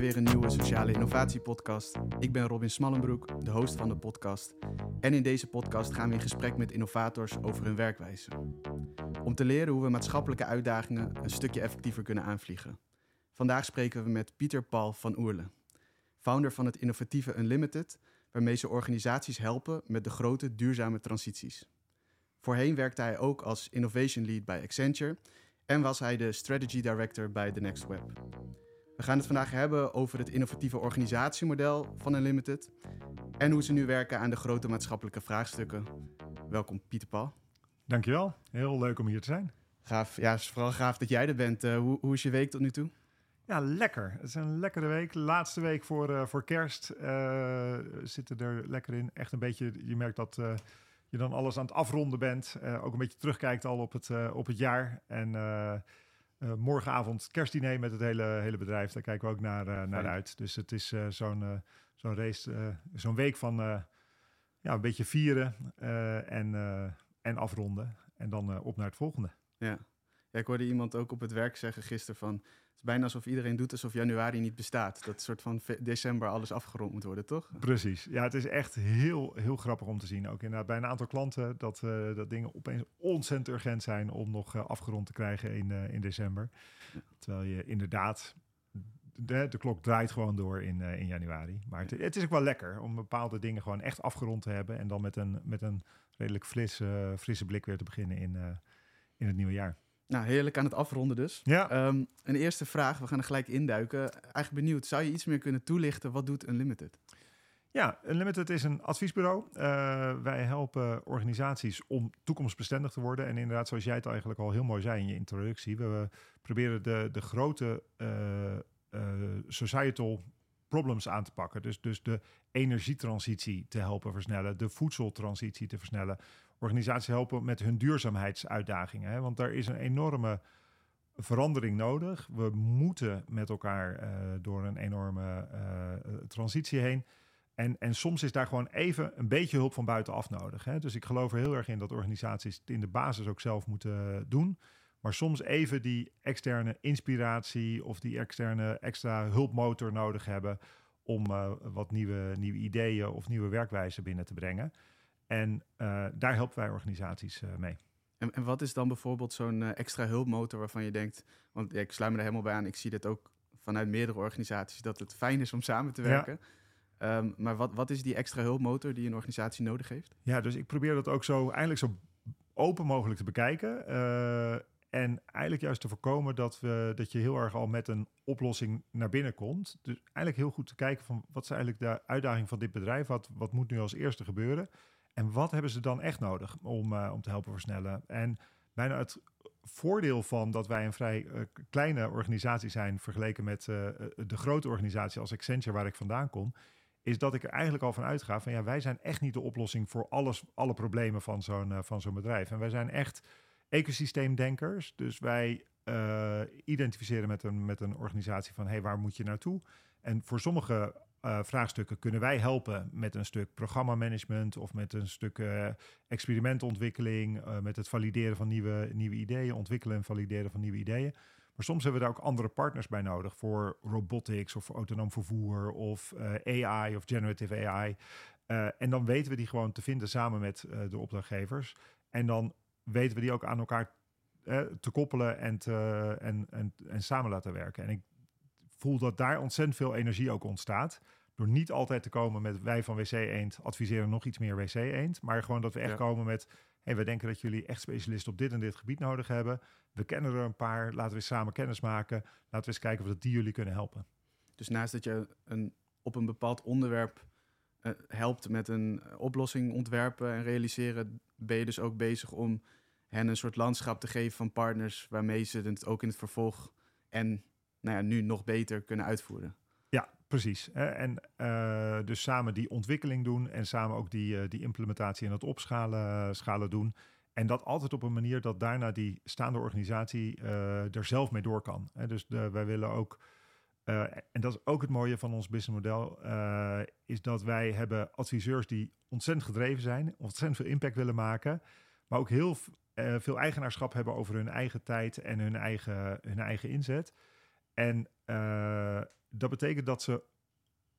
Weer een nieuwe Sociale Innovatie Podcast. Ik ben Robin Smallenbroek, de host van de podcast. En in deze podcast gaan we in gesprek met innovators over hun werkwijze. Om te leren hoe we maatschappelijke uitdagingen een stukje effectiever kunnen aanvliegen. Vandaag spreken we met Pieter Paul van Oerle, founder van het innovatieve Unlimited, waarmee ze organisaties helpen met de grote duurzame transities. Voorheen werkte hij ook als Innovation Lead bij Accenture en was hij de Strategy Director bij The Next Web. We gaan het vandaag hebben over het innovatieve organisatiemodel van Unlimited en hoe ze nu werken aan de grote maatschappelijke vraagstukken. Welkom Pieter Paul. Dankjewel, heel leuk om hier te zijn. Gaaf, ja, het is vooral gaaf dat jij er bent. Uh, hoe, hoe, is je week tot nu toe? Ja, lekker. Het is een lekkere week. Laatste week voor, uh, voor kerst uh, zitten er lekker in. Echt een beetje, je merkt dat je dan alles aan het afronden bent. ook een beetje terugkijkt al op het, op het jaar. En uh, morgenavond kerstdiner met het hele, hele bedrijf. Daar kijken we ook naar, uh, naar uit. Dus het is uh, zo'n zo'n race, zo'n week van ja, een beetje vieren en, en afronden. En dan op naar het volgende. Ja. ja, ik hoorde iemand ook op het werk zeggen gisteren van is bijna alsof iedereen doet alsof januari niet bestaat. Dat soort van december alles afgerond moet worden, toch? Precies. Ja, het is echt heel, heel grappig om te zien. Ook inderdaad bij een aantal klanten dat, uh, dat dingen opeens ontzettend urgent zijn om nog uh, afgerond te krijgen in, uh, in december. Terwijl je inderdaad de, de, klok draait gewoon door in, in januari. Maar het, is ook wel lekker om bepaalde dingen gewoon echt afgerond te hebben. En dan met een, met een redelijk frisse, frisse blik weer te beginnen in, in het nieuwe jaar. Nou, heerlijk aan het afronden dus. Ja. Um, een eerste vraag, we gaan er gelijk induiken. Eigenlijk benieuwd, zou je iets meer kunnen toelichten? Wat doet Unlimited? Ja, Unlimited is een adviesbureau. Uh, wij helpen organisaties om toekomstbestendig te worden. En inderdaad, zoals jij het eigenlijk al heel mooi zei in je introductie, we proberen de, de grote uh, uh, societal problems aan te pakken. Dus, dus de energietransitie te helpen versnellen, de voedseltransitie te versnellen. Organisaties helpen met hun duurzaamheidsuitdagingen. Hè? Want daar is een enorme verandering nodig. We moeten met elkaar uh, door een enorme uh, transitie heen. En, en soms is daar gewoon even een beetje hulp van buitenaf nodig. Hè? Dus ik geloof er heel erg in dat organisaties het in de basis ook zelf moeten doen. Maar soms even die externe inspiratie of die externe extra hulpmotor nodig hebben om uh, wat nieuwe, nieuwe ideeën of nieuwe werkwijzen binnen te brengen. En uh, daar helpen wij organisaties uh, mee. En, en, wat is dan bijvoorbeeld zo'n extra hulpmotor waarvan je denkt, want ja, ik sluit me er helemaal bij aan, ik zie dit ook vanuit meerdere organisaties, dat het fijn is om samen te werken. Ja. Um, maar wat, wat is die extra hulpmotor die een organisatie nodig heeft? Ja, dus ik probeer dat ook zo eigenlijk zo open mogelijk te bekijken. En eigenlijk juist te voorkomen dat, we, dat je heel erg al met een oplossing naar binnen komt. Dus eigenlijk heel goed te kijken van wat is eigenlijk de uitdaging van dit bedrijf? Wat, wat moet nu als eerste gebeuren? En wat hebben ze dan echt nodig om, uh, om te helpen versnellen? En bijna het voordeel van dat wij een vrij uh, kleine organisatie zijn vergeleken met uh, de grote organisatie als Accenture waar ik vandaan kom, is dat ik er eigenlijk al van uitga van ja, wij zijn echt niet de oplossing voor alles, alle problemen van zo'n van zo'n bedrijf. En wij zijn echt ecosysteemdenkers. Dus wij identificeren met een, met een organisatie van hey, waar moet je naartoe? En voor sommige uh, vraagstukken kunnen wij helpen met een stuk programmamanagement of met een stuk uh, experimentontwikkeling, met het valideren van nieuwe, nieuwe ideeën, ontwikkelen en valideren van nieuwe ideeën. Maar soms hebben we daar ook andere partners bij nodig voor robotics of autonoom vervoer of AI of generative AI. en dan weten we die gewoon te vinden samen met de opdrachtgevers. En dan weten we die ook aan elkaar eh, te koppelen en, te, en, en, en samen laten werken. En ik voel dat daar ontzettend veel energie ook ontstaat. Door niet altijd te komen met wij van WC Eend adviseren nog iets meer WC Eend. Maar gewoon dat we echt komen met hey, we denken dat jullie echt specialisten op dit en dit gebied nodig hebben. We kennen er een paar. Laten we eens samen kennis maken. Laten we eens kijken of dat die jullie kunnen helpen. Dus naast dat je een, op een bepaald onderwerp uh, helpt met een oplossing ontwerpen en realiseren, ben je dus ook bezig om hen een soort landschap te geven van partners waarmee ze het ook in het vervolg en nou ja, nu nog beter kunnen uitvoeren. Ja, precies. En uh, dus samen die ontwikkeling doen en samen ook die, uh, die implementatie en het opschalen schalen doen. En dat altijd op een manier dat daarna die staande organisatie er zelf mee door kan. Dus de, wij willen ook, en dat is ook het mooie van ons businessmodel, is dat wij hebben adviseurs die ontzettend gedreven zijn, ontzettend veel impact willen maken, maar ook heel veel eigenaarschap hebben over hun eigen tijd en hun eigen, hun eigen inzet. En uh, dat betekent dat ze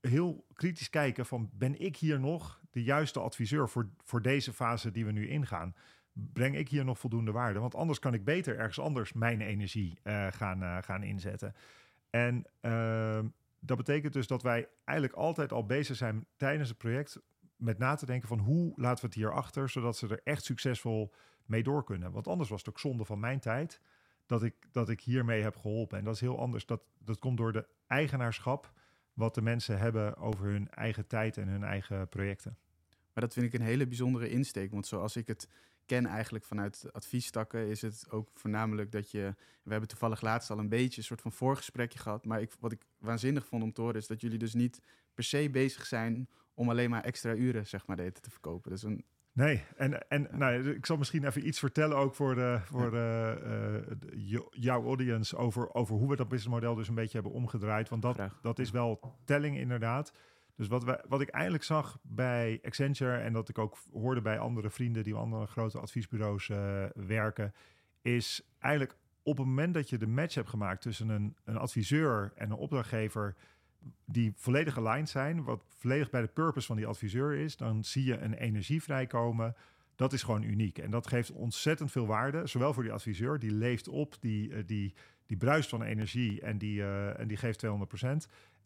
heel kritisch kijken van ben ik hier nog de juiste adviseur voor, voor deze fase die we nu ingaan? Breng ik hier nog voldoende waarde? Want anders kan ik beter ergens anders mijn energie uh, gaan, uh, gaan inzetten. En ehm, dat betekent dus dat wij eigenlijk altijd al bezig zijn tijdens het project met na te denken van hoe laten we het hier achter, zodat ze er echt succesvol mee door kunnen. Want anders was het ook zonde van mijn tijd dat ik, dat ik hiermee heb geholpen. En dat is heel anders. Dat, dat komt door de eigenaarschap wat de mensen hebben over hun eigen tijd en hun eigen projecten. Maar dat vind ik een hele bijzondere insteek. Want zoals ik het ken eigenlijk vanuit adviestakken, is het ook voornamelijk dat je. We hebben toevallig laatst al een beetje een soort van voorgesprekje gehad. Maar ik, wat ik waanzinnig vond om te horen, is dat jullie dus niet per se bezig zijn om alleen maar extra uren, zeg maar, te verkopen. Dus een Nee, en, en nou, ik zal misschien even iets vertellen ook voor, de, voor de, uh, jouw audience over, over hoe we dat businessmodel dus een beetje hebben omgedraaid. Want dat, dat is wel telling inderdaad. Dus wat, wij, wat ik eigenlijk zag bij Accenture en dat ik ook hoorde bij andere vrienden die andere grote adviesbureaus uh, werken, is eigenlijk op het moment dat je de match hebt gemaakt tussen een, een adviseur en een opdrachtgever, die volledig aligned zijn, wat volledig bij de purpose van die adviseur is, dan zie je een energie vrijkomen. Dat is gewoon uniek. En dat geeft ontzettend veel waarde, zowel voor die adviseur, die leeft op, die, uh, die, die bruist van energie en die, uh, en die geeft 200%.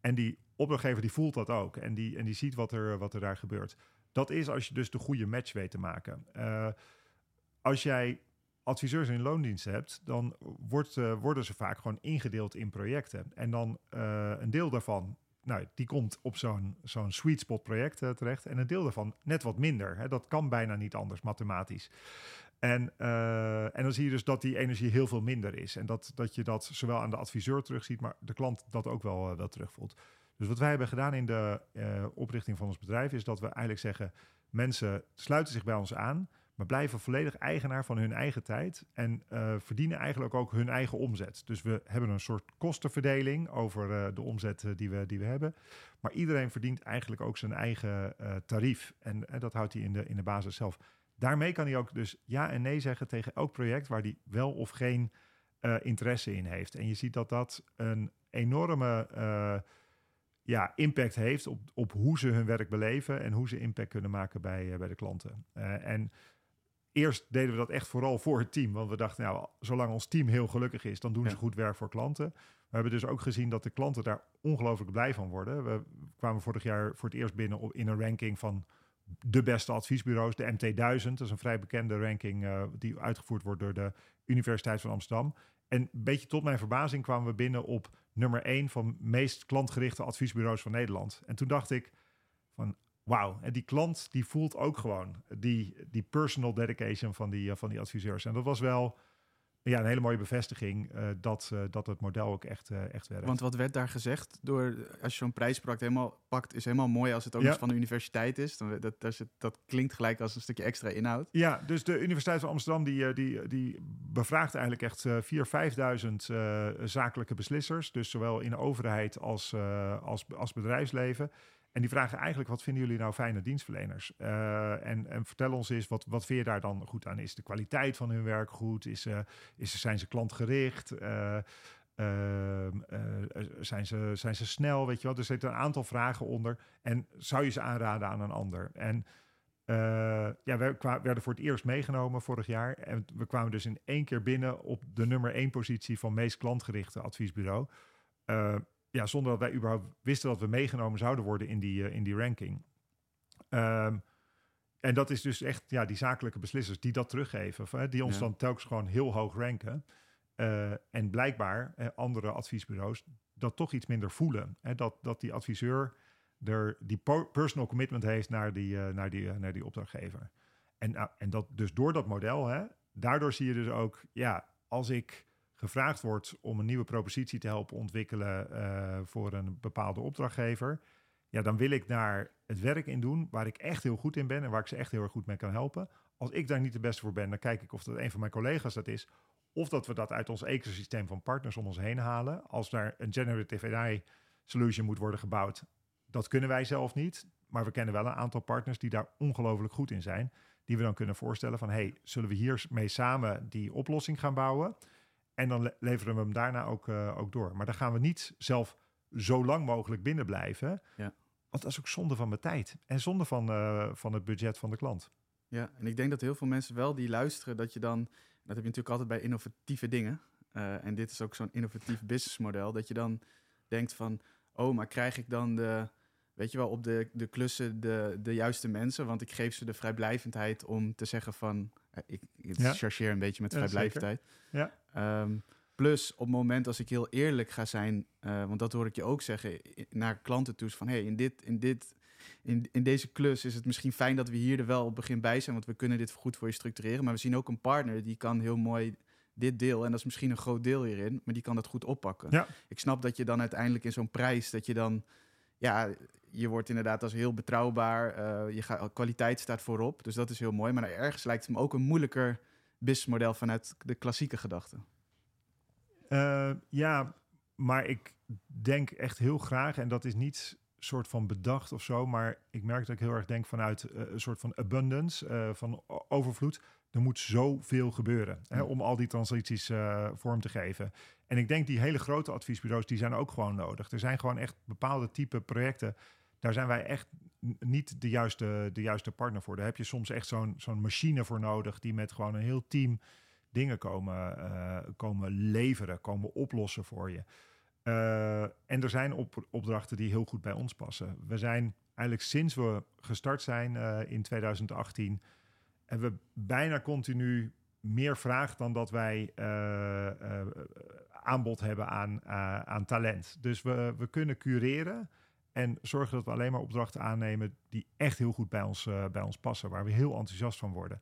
En die opdrachtgever die voelt dat ook en die, en die ziet wat er, wat er daar gebeurt. Dat is als je dus de goede match weet te maken. Uh, als jij adviseurs in loondienst hebt, dan wordt, uh, worden ze vaak gewoon ingedeeld in projecten. En dan uh, een deel daarvan, nou, die komt op zo'n zo'n sweet spot project uh, terecht. En een deel daarvan net wat minder. Hè. Dat kan bijna niet anders, mathematisch. En, en dan zie je dus dat die energie heel veel minder is. En dat, dat je dat zowel aan de adviseur terugziet, maar de klant dat ook wel, wel terugvoelt. Dus wat wij hebben gedaan in de oprichting van ons bedrijf, is dat we eigenlijk zeggen: mensen sluiten zich bij ons aan maar blijven volledig eigenaar van hun eigen tijd en uh, verdienen eigenlijk ook hun eigen omzet. Dus we hebben een soort kostenverdeling over uh, de omzet uh, die, we, die we hebben. Maar iedereen verdient eigenlijk ook zijn eigen tarief. En dat houdt hij in de, in de basis zelf. Daarmee kan hij ook dus ja en nee zeggen tegen elk project waar hij wel of geen interesse in heeft. En je ziet dat dat een enorme ja, impact heeft op, op hoe ze hun werk beleven en hoe ze impact kunnen maken bij, bij de klanten. en eerst deden we dat echt vooral voor het team. Want we dachten, nou, zolang ons team heel gelukkig is, dan doen ze goed werk voor klanten. We hebben dus ook gezien dat de klanten daar ongelooflijk blij van worden. We kwamen vorig jaar voor het eerst binnen op, in een ranking van de beste adviesbureaus, de MT1000. Dat is een vrij bekende ranking uh, die uitgevoerd wordt door de Universiteit van Amsterdam. En een beetje tot mijn verbazing kwamen we binnen op nummer 1 van meest klantgerichte adviesbureaus van Nederland. En toen dacht ik van wauw. En die klant die voelt ook gewoon die, die personal dedication van die, uh, van die adviseurs. En dat was wel ja, een hele mooie bevestiging uh, dat, uh, dat het model ook echt, echt werkt. Want wat werd daar gezegd door, als je zo'n prijsproject helemaal pakt, is helemaal mooi als het ook ja. eens van de universiteit is. Dan, dat, dat, dat klinkt gelijk als een stukje extra inhoud. Ja, dus de Universiteit van Amsterdam die, die, die bevraagt eigenlijk echt 4.000, 5.000 zakelijke beslissers. Dus zowel in de overheid als, als, als bedrijfsleven. En die vragen eigenlijk, wat vinden jullie nou fijne dienstverleners? Uh, en, en vertel ons eens, wat, wat vind je daar dan goed aan? Is de kwaliteit van hun werk goed? Is, uh, is, zijn ze klantgericht? Uh, zijn, ze, zijn ze snel? Weet je wel? Er zitten een aantal vragen onder. En zou je ze aanraden aan een ander? En ja, we werden voor het eerst meegenomen vorig jaar. En we kwamen dus in één keer binnen op de nummer één positie van meest klantgerichte adviesbureau ja, zonder dat wij überhaupt wisten dat we meegenomen zouden worden in die, uh, in die ranking. Um, en dat is dus echt ja, die zakelijke beslissers die dat teruggeven, hè, die ons ja. dan telkens gewoon heel hoog ranken. Uh, en blijkbaar uh, andere adviesbureaus dat toch iets minder voelen. Hè, dat, dat die adviseur er die personal commitment heeft naar die, naar die, naar die opdrachtgever. En, en dat dus door dat model, hè, daardoor zie je dus ook, ja, als ik gevraagd wordt om een nieuwe propositie te helpen ontwikkelen uh, voor een bepaalde opdrachtgever, ja, dan wil ik daar het werk in doen waar ik echt heel goed in ben en waar ik ze echt heel erg goed mee kan helpen. Als ik daar niet de beste voor ben, dan kijk ik of dat een van mijn collega's dat is. Of dat we dat uit ons ecosysteem van partners om ons heen halen. Als daar een generative AI solution moet worden gebouwd, dat kunnen wij zelf niet. Maar we kennen wel een aantal partners die daar ongelooflijk goed in zijn. Die we dan kunnen voorstellen van, hey, zullen we hiermee samen die oplossing gaan bouwen? En dan leveren we hem daarna ook, ook door. Maar dan gaan we niet zelf zo lang mogelijk binnen blijven. Ja. Want dat is ook zonde van mijn tijd. En zonde van, van het budget van de klant. Ja, en ik denk dat heel veel mensen wel die luisteren, dat je dan, dat heb je natuurlijk altijd bij innovatieve dingen. en dit is ook zo'n innovatief businessmodel, dat je dan denkt van, oh, maar krijg ik dan de, weet je wel, op de, de klussen de, de juiste mensen? Want ik geef ze de vrijblijvendheid om te zeggen van, eh, ik, ik ja. chargeer een beetje met vrijblijvendheid. Ja, um, plus op het moment als ik heel eerlijk ga zijn, uh, want dat hoor ik je ook zeggen naar klanten toe, van hey, in dit, in dit, in, in deze klus is het misschien fijn dat we hier er wel op het begin bij zijn, want we kunnen dit goed voor je structureren. Maar we zien ook een partner die kan heel mooi dit deel, en dat is misschien een groot deel hierin, maar die kan dat goed oppakken. Ja. Ik snap dat je dan uiteindelijk in zo'n prijs, dat je dan, ja, je wordt inderdaad als heel betrouwbaar, uh, je gaat, kwaliteit staat voorop, dus dat is heel mooi. Maar ergens lijkt het me ook een moeilijker businessmodel vanuit de klassieke gedachte. Uh, ja, maar ik denk echt heel graag, en dat is niet soort van bedacht of zo, maar ik merk dat ik heel erg denk vanuit uh, een soort van abundance, van overvloed er moet zoveel gebeuren hè, om al die transities vorm te geven. En ik denk die hele grote adviesbureaus, die zijn ook gewoon nodig. Er zijn gewoon echt bepaalde type projecten. Daar zijn wij echt niet de juiste, de juiste partner voor. Daar heb je soms echt zo'n zo'n machine voor nodig die met gewoon een heel team dingen komen, uh, komen leveren, komen oplossen voor je. Uh, en er zijn op, opdrachten die heel goed bij ons passen. We zijn eigenlijk sinds we gestart zijn in 2018 en we bijna continu meer vraag dan dat wij aanbod hebben aan, aan talent. Dus we, we kunnen cureren en zorgen dat we alleen maar opdrachten aannemen die echt heel goed bij ons, bij ons passen, waar we heel enthousiast van worden.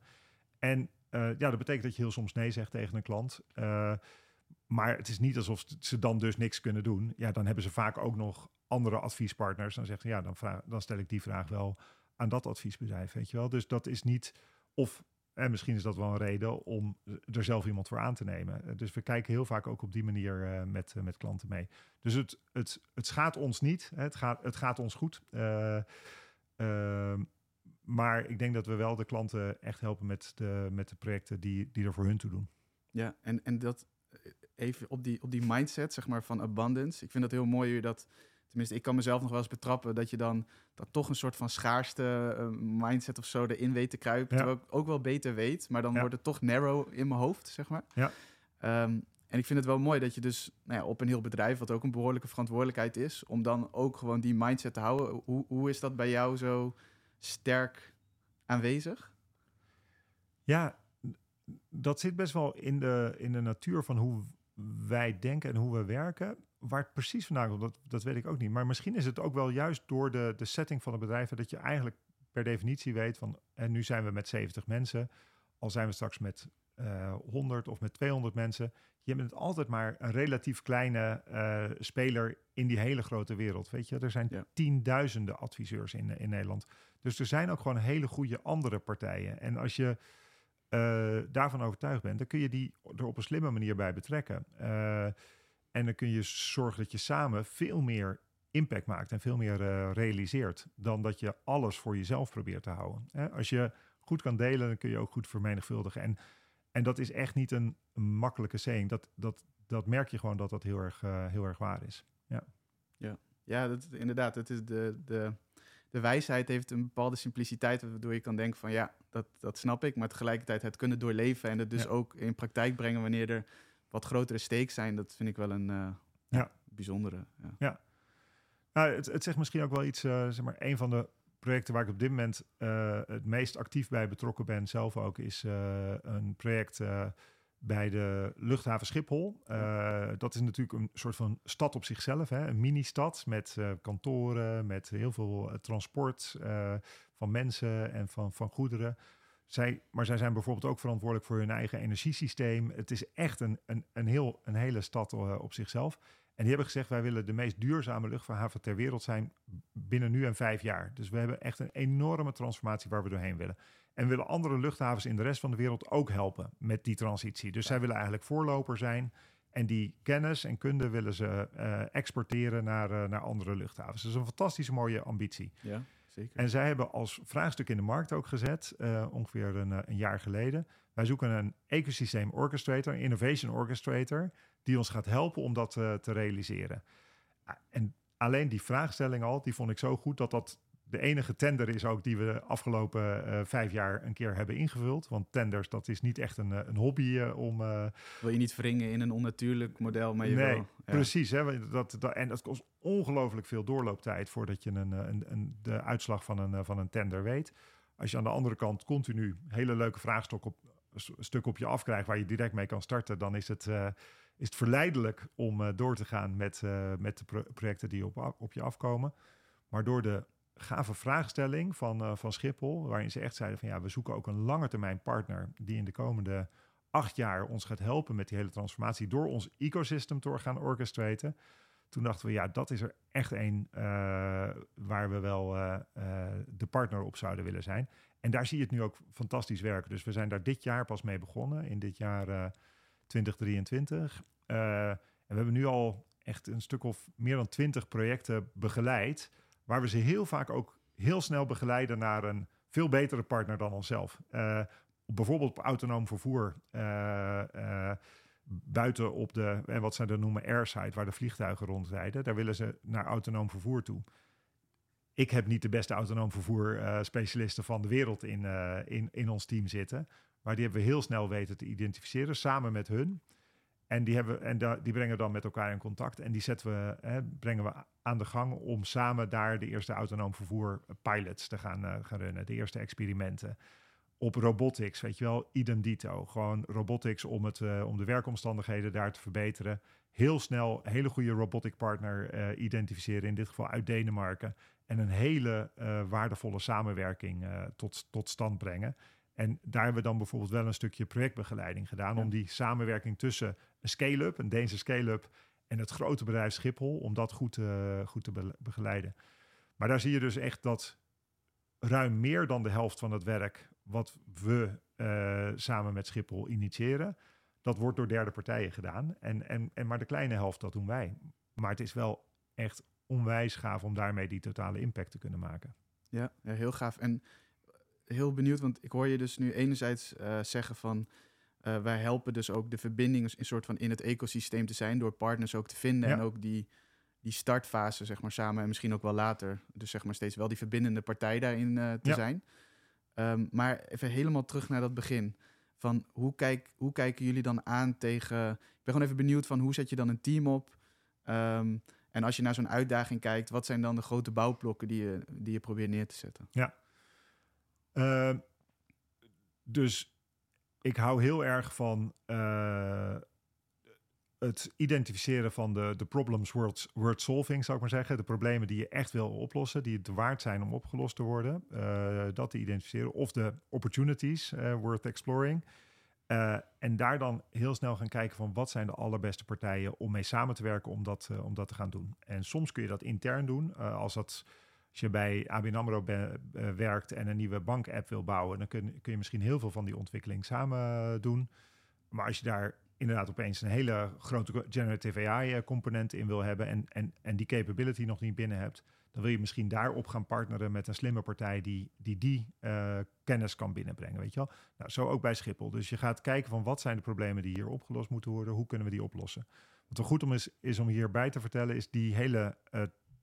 En ja, dat betekent dat je heel soms nee zegt tegen een klant. maar het is niet alsof ze dan dus niks kunnen doen. Ja, dan hebben ze vaak ook nog andere adviespartners. Dan zeggen ja, dan, vraag, dan stel ik die vraag wel aan dat adviesbedrijf, weet je wel. Dus dat is niet of en misschien is dat wel een reden om er zelf iemand voor aan te nemen. Eh, dus we kijken heel vaak ook op die manier uh, met, uh, met klanten mee. Dus het, het, het schaadt ons niet. Het, gaat, het gaat ons goed. Uh, maar ik denk dat we wel de klanten echt helpen met de, met de projecten die, die er voor hun toe doen. Ja, en, en dat even op die, op die mindset zeg maar, van abundance. Ik vind dat heel mooi dat Tenminste, ik kan mezelf nog wel eens betrappen dat je dan dat toch een soort van schaarste uh, mindset of zo erin weet te kruipen. Terwijl ik ook wel beter weet, maar dan wordt het toch narrow in mijn hoofd, zeg maar. Ja. Um, en ik vind het wel mooi dat je dus nou ja, op een heel bedrijf, wat ook een behoorlijke verantwoordelijkheid is, om dan ook gewoon die mindset te houden. Hoe, hoe is dat bij jou zo sterk aanwezig? Ja, dat zit best wel in de, in de natuur van hoe wij denken en hoe we werken. Waar het precies vandaan komt, dat, dat weet ik ook niet. Maar misschien is het ook wel juist door de, de setting van het bedrijf... dat je eigenlijk per definitie weet van... en nu zijn we met 70 mensen, al zijn we straks met uh, eh, 100 of met 200 mensen... je bent altijd maar een relatief kleine uh, speler in die hele grote wereld. Weet je, er zijn ja. tienduizenden adviseurs in, in Nederland. Dus er zijn ook gewoon hele goede andere partijen. En als je uh, daarvan overtuigd bent, dan kun je die er op een slimme manier bij betrekken. En dan kun je zorgen dat je samen veel meer impact maakt en veel meer uh, realiseert dan dat je alles voor jezelf probeert te houden. Als je goed kan delen, dan kun je ook goed vermenigvuldigen. En, en dat is echt niet een, makkelijke saying. Dat, dat, dat merk je gewoon dat dat heel erg, heel erg waar is. Ja, ja. ja dat, inderdaad. Het is de, de, de wijsheid heeft een bepaalde simpliciteit, waardoor je kan denken van ja, dat, dat snap ik, maar tegelijkertijd het kunnen doorleven en het dus ook in praktijk brengen wanneer er wat grotere stakes zijn, dat vind ik wel een uh, ja. bijzondere. Ja. ja. Nou, het, het zegt misschien ook wel iets, uh, zeg maar, een van de projecten waar ik op dit moment uh, het meest actief bij betrokken ben, zelf ook, is een project bij de luchthaven Schiphol. Uh, dat is natuurlijk een soort van stad op zichzelf, hè? een mini-stad met uh, kantoren, met heel veel uh, transport van mensen en van, van goederen. Zij, maar zij zijn bijvoorbeeld ook verantwoordelijk voor hun eigen energiesysteem. Het is echt een, een, een, heel, een hele stad op zichzelf. En die hebben gezegd, wij willen de meest duurzame luchtvaarthaven ter wereld zijn binnen nu en vijf jaar. Dus we hebben echt een enorme transformatie waar we doorheen willen. En willen andere luchthavens in de rest van de wereld ook helpen met die transitie. Dus zij willen eigenlijk voorloper zijn. En die kennis en kunde willen ze uh, exporteren naar, uh, naar andere luchthavens. Dat is een fantastische mooie ambitie. Ja, En zij hebben als vraagstuk in de markt ook gezet, uh, ongeveer een, een, jaar geleden. Wij zoeken een ecosysteem orchestrator, een innovation orchestrator, die ons gaat helpen om dat uh, te realiseren. En alleen die vraagstelling al, die vond ik zo goed dat dat de enige tender is ook die we de afgelopen uh, vijf jaar een keer hebben ingevuld. Want tenders, dat is niet echt een, een hobby uh, om... Uh, wil je niet wringen in een onnatuurlijk model, maar je nee, wil... Ja. precies. Hè, dat, dat, en dat kost ongelooflijk veel doorlooptijd voordat je een, een, een, de uitslag van een, van een tender weet. Als je aan de andere kant continu hele leuke vraagstukken op, stuk op je afkrijgt waar je direct mee kan starten, dan is het, is het verleidelijk om door te gaan met, met de pro projecten die op, op je afkomen. Maar door de gave vraagstelling van, uh, van Schiphol, waarin ze echt zeiden van ja, we zoeken ook een lange termijn partner die in de komende acht jaar ons gaat helpen met die hele transformatie door ons ecosystem te gaan orchestraten. Toen dachten we, ja, dat is er echt een uh, waar we wel uh, de partner op zouden willen zijn. En daar zie je het nu ook fantastisch werken. Dus we zijn daar dit jaar pas mee begonnen, in dit jaar 2023. en we hebben nu al echt een stuk of meer dan twintig projecten begeleid waar we ze heel vaak ook heel snel begeleiden naar een veel betere partner dan onszelf. Uh, bijvoorbeeld op autonoom vervoer. Uh, uh, buiten op de, en wat zij dan noemen airside, waar de vliegtuigen rondrijden. Daar willen ze naar autonoom vervoer toe. Ik heb niet de beste autonoom vervoer specialisten van de wereld in, in, in ons team zitten. Maar die hebben we heel snel weten te identificeren, samen met hun. En die, hebben, en die brengen we dan met elkaar in contact. En die zetten we, hè, brengen we aan de gang om samen daar de eerste autonoom vervoer pilots te gaan, uh, gaan runnen. De eerste experimenten. Op robotics, weet je wel, idem dito. Gewoon robotics om, het, uh, om de werkomstandigheden daar te verbeteren. Heel snel een hele goede robotic partner identificeren, in dit geval uit Denemarken. En een hele waardevolle samenwerking tot, tot stand brengen. En daar hebben we dan bijvoorbeeld wel een stukje projectbegeleiding gedaan. Ja. Om die samenwerking tussen een scale-up, een Deense scale-up. en het grote bedrijf Schiphol. om dat goed, uh, goed te begeleiden. Maar daar zie je dus echt dat ruim meer dan de helft van het werk. wat we uh, samen met Schiphol initiëren. dat wordt door derde partijen gedaan. En, en, en maar de kleine helft, dat doen wij. Maar het is wel echt onwijs gaaf om daarmee die totale impact te kunnen maken. Ja, ja heel gaaf. En heel benieuwd, want ik hoor je dus nu enerzijds uh, zeggen van... Uh, wij helpen dus ook de verbinding een soort van in het ecosysteem te zijn... door partners ook te vinden ja. en ook die, die startfase zeg maar samen... en misschien ook wel later, dus zeg maar steeds wel die verbindende partij daarin uh, te ja. zijn. Um, maar even helemaal terug naar dat begin. Van hoe, kijk, hoe kijken jullie dan aan tegen... Ik ben gewoon even benieuwd van hoe zet je dan een team op... Um, en als je naar zo'n uitdaging kijkt, wat zijn dan de grote bouwblokken die je, die je probeert neer te zetten? Ja, uh, dus ik hou heel erg van uh, het identificeren van de, de problems worth, solving, zou ik maar zeggen. De problemen die je echt wil oplossen, die het waard zijn om opgelost te worden. Uh, dat te identificeren. Of de opportunities worth exploring. en daar dan heel snel gaan kijken van wat zijn de allerbeste partijen om mee samen te werken om dat, om dat te gaan doen. En soms kun je dat intern doen. als dat als je bij ABN AMRO be, uh, werkt en een nieuwe bank-app wil bouwen, dan kun, kun, je misschien heel veel van die ontwikkeling samen doen. Maar als je daar inderdaad opeens een hele grote generative AI-component in wil hebben en, en, en die capability nog niet binnen hebt, dan wil je misschien daarop gaan partneren met een slimme partij die die, die kennis kan binnenbrengen. Weet je wel? Nou, zo ook bij Schiphol. Dus je gaat kijken van wat zijn de problemen die hier opgelost moeten worden, hoe kunnen we die oplossen. Wat er goed om is, is om hierbij te vertellen, is die hele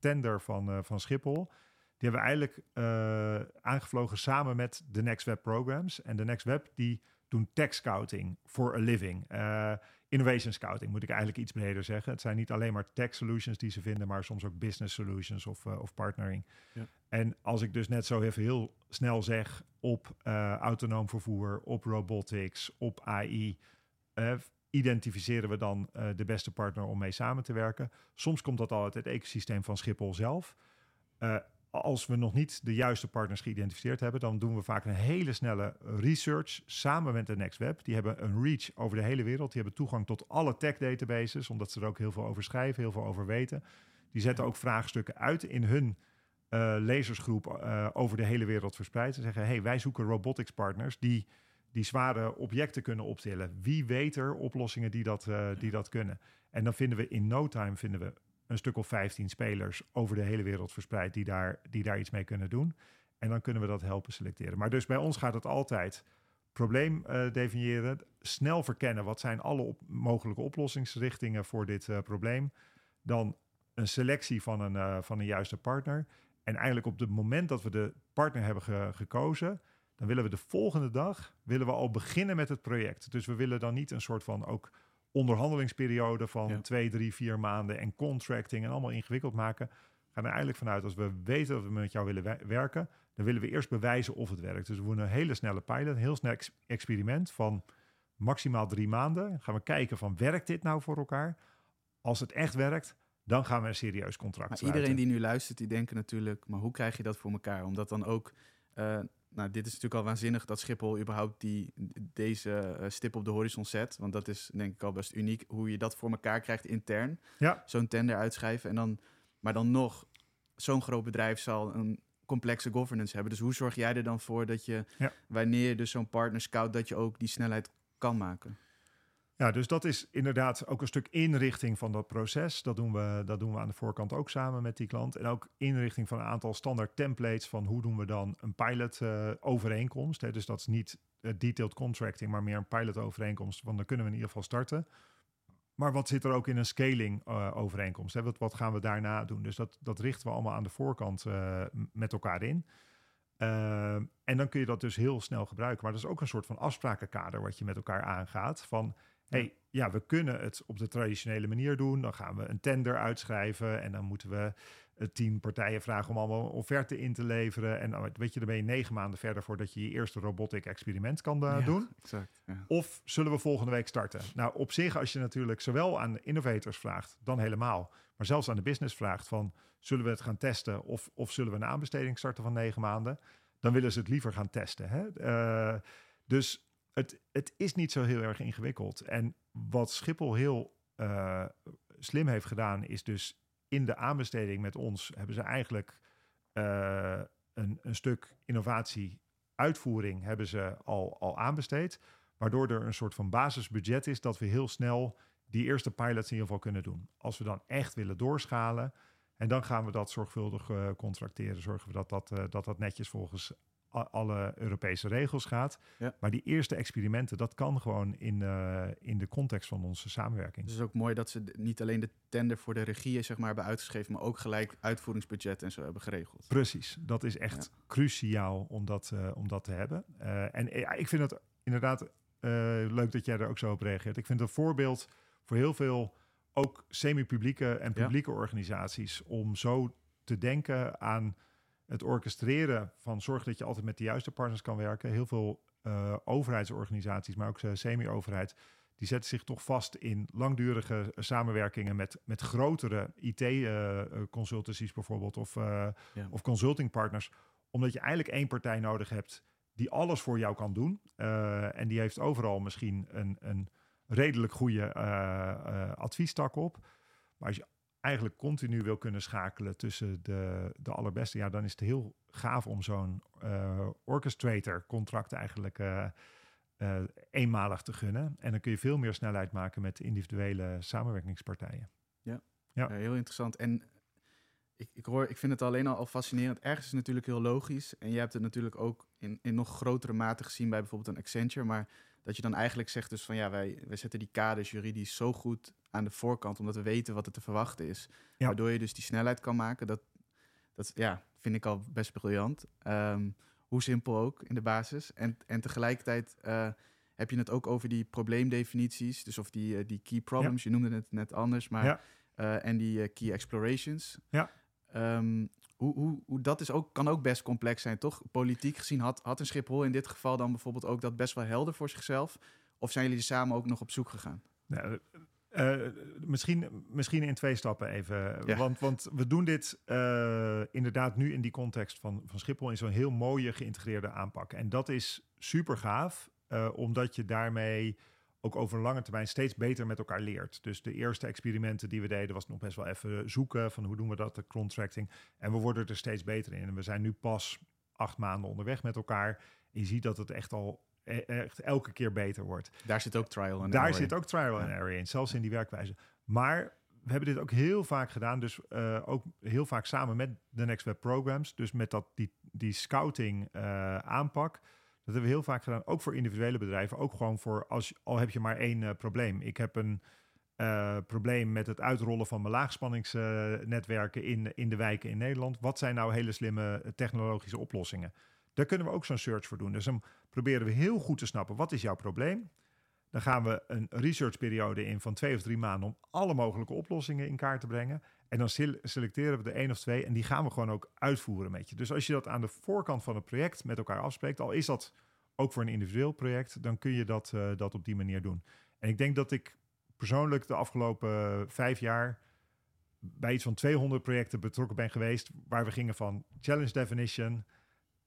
tender van, uh, van Schiphol. Die hebben we eigenlijk uh, aangevlogen samen met de Next Web Programs. En de Next Web die doen tech scouting for a living. Uh, innovation scouting moet ik eigenlijk iets breder zeggen. Het zijn niet alleen maar tech solutions die ze vinden, maar soms ook business solutions of, uh, of partnering. Ja. En als ik dus net zo even heel snel zeg op autonoom vervoer, op robotics, op AI identificeren we dan uh, de beste partner om mee samen te werken. Soms komt dat al uit het ecosysteem van Schiphol zelf. Uh, als we nog niet de juiste partners geïdentificeerd hebben, dan doen we vaak een hele snelle research samen met de NextWeb. Die hebben een reach over de hele wereld. Die hebben toegang tot alle tech databases, omdat ze er ook heel veel over schrijven, heel veel over weten. Die zetten ook vraagstukken uit in hun uh, lezersgroep uh, over de hele wereld verspreid. Ze zeggen, hey, wij zoeken robotics partners die die zware objecten kunnen optillen. Wie weet er oplossingen die dat, uh, die dat kunnen? En dan vinden we in no time vinden we een stuk of 15 spelers over de hele wereld verspreid die daar, die daar iets mee kunnen doen. En dan kunnen we dat helpen selecteren. Maar dus bij ons gaat het altijd probleem uh, definiëren, snel verkennen wat zijn alle op, mogelijke oplossingsrichtingen voor dit uh, probleem. Dan een selectie van een, van een juiste partner. En eigenlijk op het moment dat we de partner hebben ge gekozen, dan willen we de volgende dag willen we al beginnen met het project. Dus we willen dan niet een soort van ook onderhandelingsperiode van ja. twee, drie, vier maanden en contracting en allemaal ingewikkeld maken. We gaan er eigenlijk vanuit als we weten dat we met jou willen werken, dan willen we eerst bewijzen of het werkt. Dus we doen een hele snelle pilot, een heel snel ex experiment van maximaal drie maanden. Dan gaan we kijken van werkt dit nou voor elkaar? Als het echt werkt, dan gaan we een serieus contract maar sluiten. Iedereen die nu luistert, die denken natuurlijk, maar hoe krijg je dat voor elkaar? Omdat dan ook, uh, nou dit is natuurlijk al waanzinnig dat Schiphol überhaupt die, deze uh, stip op de horizon zet. Want dat is denk ik al best uniek, hoe je dat voor elkaar krijgt intern. Ja. Zo'n tender uitschrijven en dan, maar dan nog, zo'n groot bedrijf zal een complexe governance hebben. Dus hoe zorg jij er dan voor dat je, ja. wanneer je dus zo'n partner scout, dat je ook die snelheid kan maken? Ja, dus dat is inderdaad ook een stuk inrichting van dat proces. Dat doen we, dat doen we aan de voorkant ook samen met die klant. En ook inrichting van een aantal standaard templates van hoe doen we dan een pilot uh, overeenkomst. Hè? Dus dat is niet uh, detailed contracting, maar meer een pilot overeenkomst. Want dan kunnen we in ieder geval starten. Maar wat zit er ook in een scaling uh, overeenkomst? Hè? Wat, wat gaan we daarna doen? Dus dat, dat richten we allemaal aan de voorkant met elkaar in. Uh, en dan kun je dat dus heel snel gebruiken. Maar dat is ook een soort van afsprakenkader wat je met elkaar aangaat. Van, hey, ja, we kunnen het op de traditionele manier doen. Dan gaan we een tender uitschrijven en dan moeten we tien partijen vragen om allemaal offerten in te leveren. En weet je, dan ben je negen maanden verder voordat je je eerste robotic experiment kan uh, ja, doen. Exact, ja. Of zullen we volgende week starten? Nou, op zich, als je natuurlijk zowel aan de innovators vraagt, dan helemaal. Maar zelfs aan de business vraagt van, zullen we het gaan testen? Of, of zullen we een aanbesteding starten van negen maanden? Dan willen ze het liever gaan testen. Hè? Uh, dus het, het is niet zo heel erg ingewikkeld. En wat Schiphol heel uh, slim heeft gedaan, is dus in de aanbesteding met ons hebben ze eigenlijk uh, een, een stuk innovatie uitvoering hebben ze al, al aanbesteed. Waardoor er een soort van basisbudget is dat we heel snel die eerste pilots in ieder geval kunnen doen. Als we dan echt willen doorschalen, en dan gaan we dat zorgvuldig uh, contracteren. Zorgen we dat dat, dat, dat netjes volgens alle Europese regels gaat. Ja. Maar die eerste experimenten, dat kan gewoon in, uh, in de context van onze samenwerking. Dus het is ook mooi dat ze niet alleen de tender voor de regie zeg maar, hebben uitgeschreven, maar ook gelijk uitvoeringsbudget en zo hebben geregeld. Precies, dat is echt ja. cruciaal om dat, uh, om dat te hebben. Uh, en ja, ik vind het inderdaad leuk dat jij er ook zo op reageert. Ik vind het een voorbeeld voor heel veel ook semi-publieke en publieke organisaties om zo te denken aan het orchestreren van zorg dat je altijd met de juiste partners kan werken. Heel veel uh, overheidsorganisaties, maar ook semi-overheid, die zetten zich toch vast in langdurige samenwerkingen met, met grotere IT-consultancies uh, bijvoorbeeld of, uh, ja. of consultingpartners. Omdat je eigenlijk één partij nodig hebt die alles voor jou kan doen. en die heeft overal misschien een, een redelijk goede adviestak op. Maar als je eigenlijk continu wil kunnen schakelen tussen de, de allerbeste, ja, dan is het heel gaaf om zo'n uh, orchestrator contract eigenlijk uh, uh, eenmalig te gunnen. En dan kun je veel meer snelheid maken met individuele samenwerkingspartijen. Ja, ja. ja heel interessant. En ik, ik, hoor, ik vind het alleen al, al fascinerend. Ergens is natuurlijk heel logisch. En je hebt het natuurlijk ook in, in nog grotere mate gezien bij bijvoorbeeld een Accenture. Maar dat je dan eigenlijk zegt dus van ja, wij, wij zetten die kaders juridisch zo goed aan de voorkant, omdat we weten wat er te verwachten is. Ja. Waardoor je dus die snelheid kan maken. Dat, dat ja, vind ik al best briljant. Um, hoe simpel ook in de basis. En, en tegelijkertijd uh, heb je het ook over die probleemdefinities. Dus of die, uh, die key problems, ja. je noemde het net anders, maar ja. uh, en die key explorations. Ja. Um, hoe, hoe, hoe dat is ook, kan ook best complex zijn, toch? Politiek gezien had, had een Schiphol in dit geval dan bijvoorbeeld ook dat best wel helder voor zichzelf? Of zijn jullie er samen ook nog op zoek gegaan? Nou, uh, misschien, misschien in twee stappen even. Ja. Want, want we doen dit uh, inderdaad nu in die context van, van Schiphol in zo'n heel mooie geïntegreerde aanpak. En dat is super gaaf, uh, omdat je daarmee ook over een lange termijn steeds beter met elkaar leert. Dus de eerste experimenten die we deden was nog best wel even zoeken van hoe doen we dat, de contracting. En we worden er steeds beter in. En we zijn nu pas acht maanden onderweg met elkaar. En je ziet dat het echt al echt elke keer beter wordt. Daar zit ook trial and Daar error zit ook trial and error in, zelfs in die werkwijze. Maar we hebben dit ook heel vaak gedaan, dus uh, ook heel vaak samen met de Next Web Programs. Dus met dat, die, die scouting uh, aanpak. Dat hebben we heel vaak gedaan, ook voor individuele bedrijven. Ook gewoon voor als al heb je maar één uh, probleem. Ik heb een probleem met het uitrollen van mijn laagspanningsnetwerken in, in de wijken in Nederland. Wat zijn nou hele slimme technologische oplossingen? Daar kunnen we ook zo'n search voor doen. Dus dan proberen we heel goed te snappen, wat is jouw probleem? Dan gaan we een researchperiode in van twee of drie maanden om alle mogelijke oplossingen in kaart te brengen. En dan selecteren we de één of twee en die gaan we gewoon ook uitvoeren met je. Dus als je dat aan de voorkant van het project met elkaar afspreekt, al is dat ook voor een individueel project, dan kun je dat, uh, dat op die manier doen. En ik denk dat ik persoonlijk de afgelopen vijf jaar bij iets van 200 projecten betrokken ben geweest, waar we gingen van challenge definition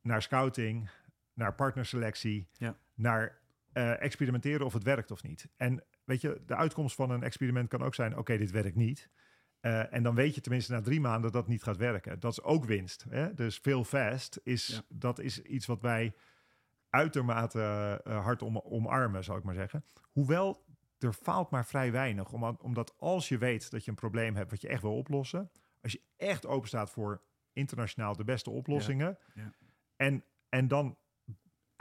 naar scouting, naar partnerselectie, ja. naar uh, experimenteren of het werkt of niet. En weet je, de uitkomst van een experiment kan ook zijn: oké, dit werkt niet. Uh, en dan weet je tenminste na drie maanden dat het niet gaat werken. Dat is ook winst. Hè? Dus veel fast is, dat is iets wat wij uitermate uh, hard om, omarmen, zou ik maar zeggen. Hoewel er faalt maar vrij weinig. omdat als je weet dat je een probleem hebt wat je echt wil oplossen, als je echt open staat voor internationaal de beste oplossingen, ja. Ja. En, en dan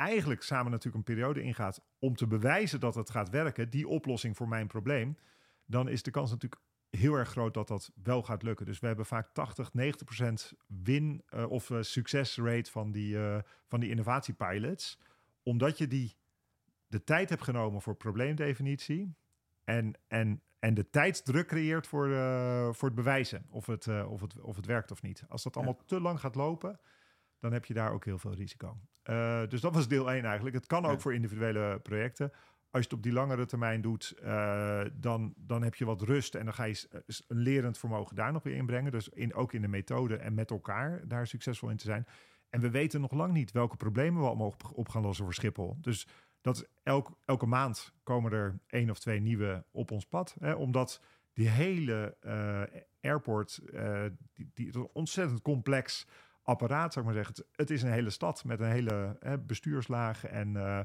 eigenlijk samen natuurlijk een periode ingaat om te bewijzen dat het gaat werken, die oplossing voor mijn probleem, dan is de kans natuurlijk heel erg groot dat dat wel gaat lukken. Dus we hebben vaak 80, 90 procent win uh, of uh, succesrate van die, uh, van die innovatiepilots. Omdat je die de tijd hebt genomen voor probleemdefinitie en, en, en de tijdsdruk creëert voor, voor het bewijzen of het, of, het, of het werkt of niet. Als dat allemaal te lang gaat lopen, dan heb je daar ook heel veel risico. Uh, dus dat was deel 1 eigenlijk. Het kan ook voor individuele projecten. Als je het op die langere termijn doet, uh, dan, dan heb je wat rust en dan ga je een lerend vermogen daar nog weer inbrengen. Dus in, ook in de methode en met elkaar daar succesvol in te zijn. En we weten nog lang niet welke problemen we allemaal op gaan lossen voor Schiphol. Dus dat elk, elke maand komen er één of twee nieuwe op ons pad. Hè, omdat die hele uh, airport, die, die ontzettend complex apparaat, zou ik maar zeggen. Het, is een hele stad met een hele hè, bestuurslaag en, uh,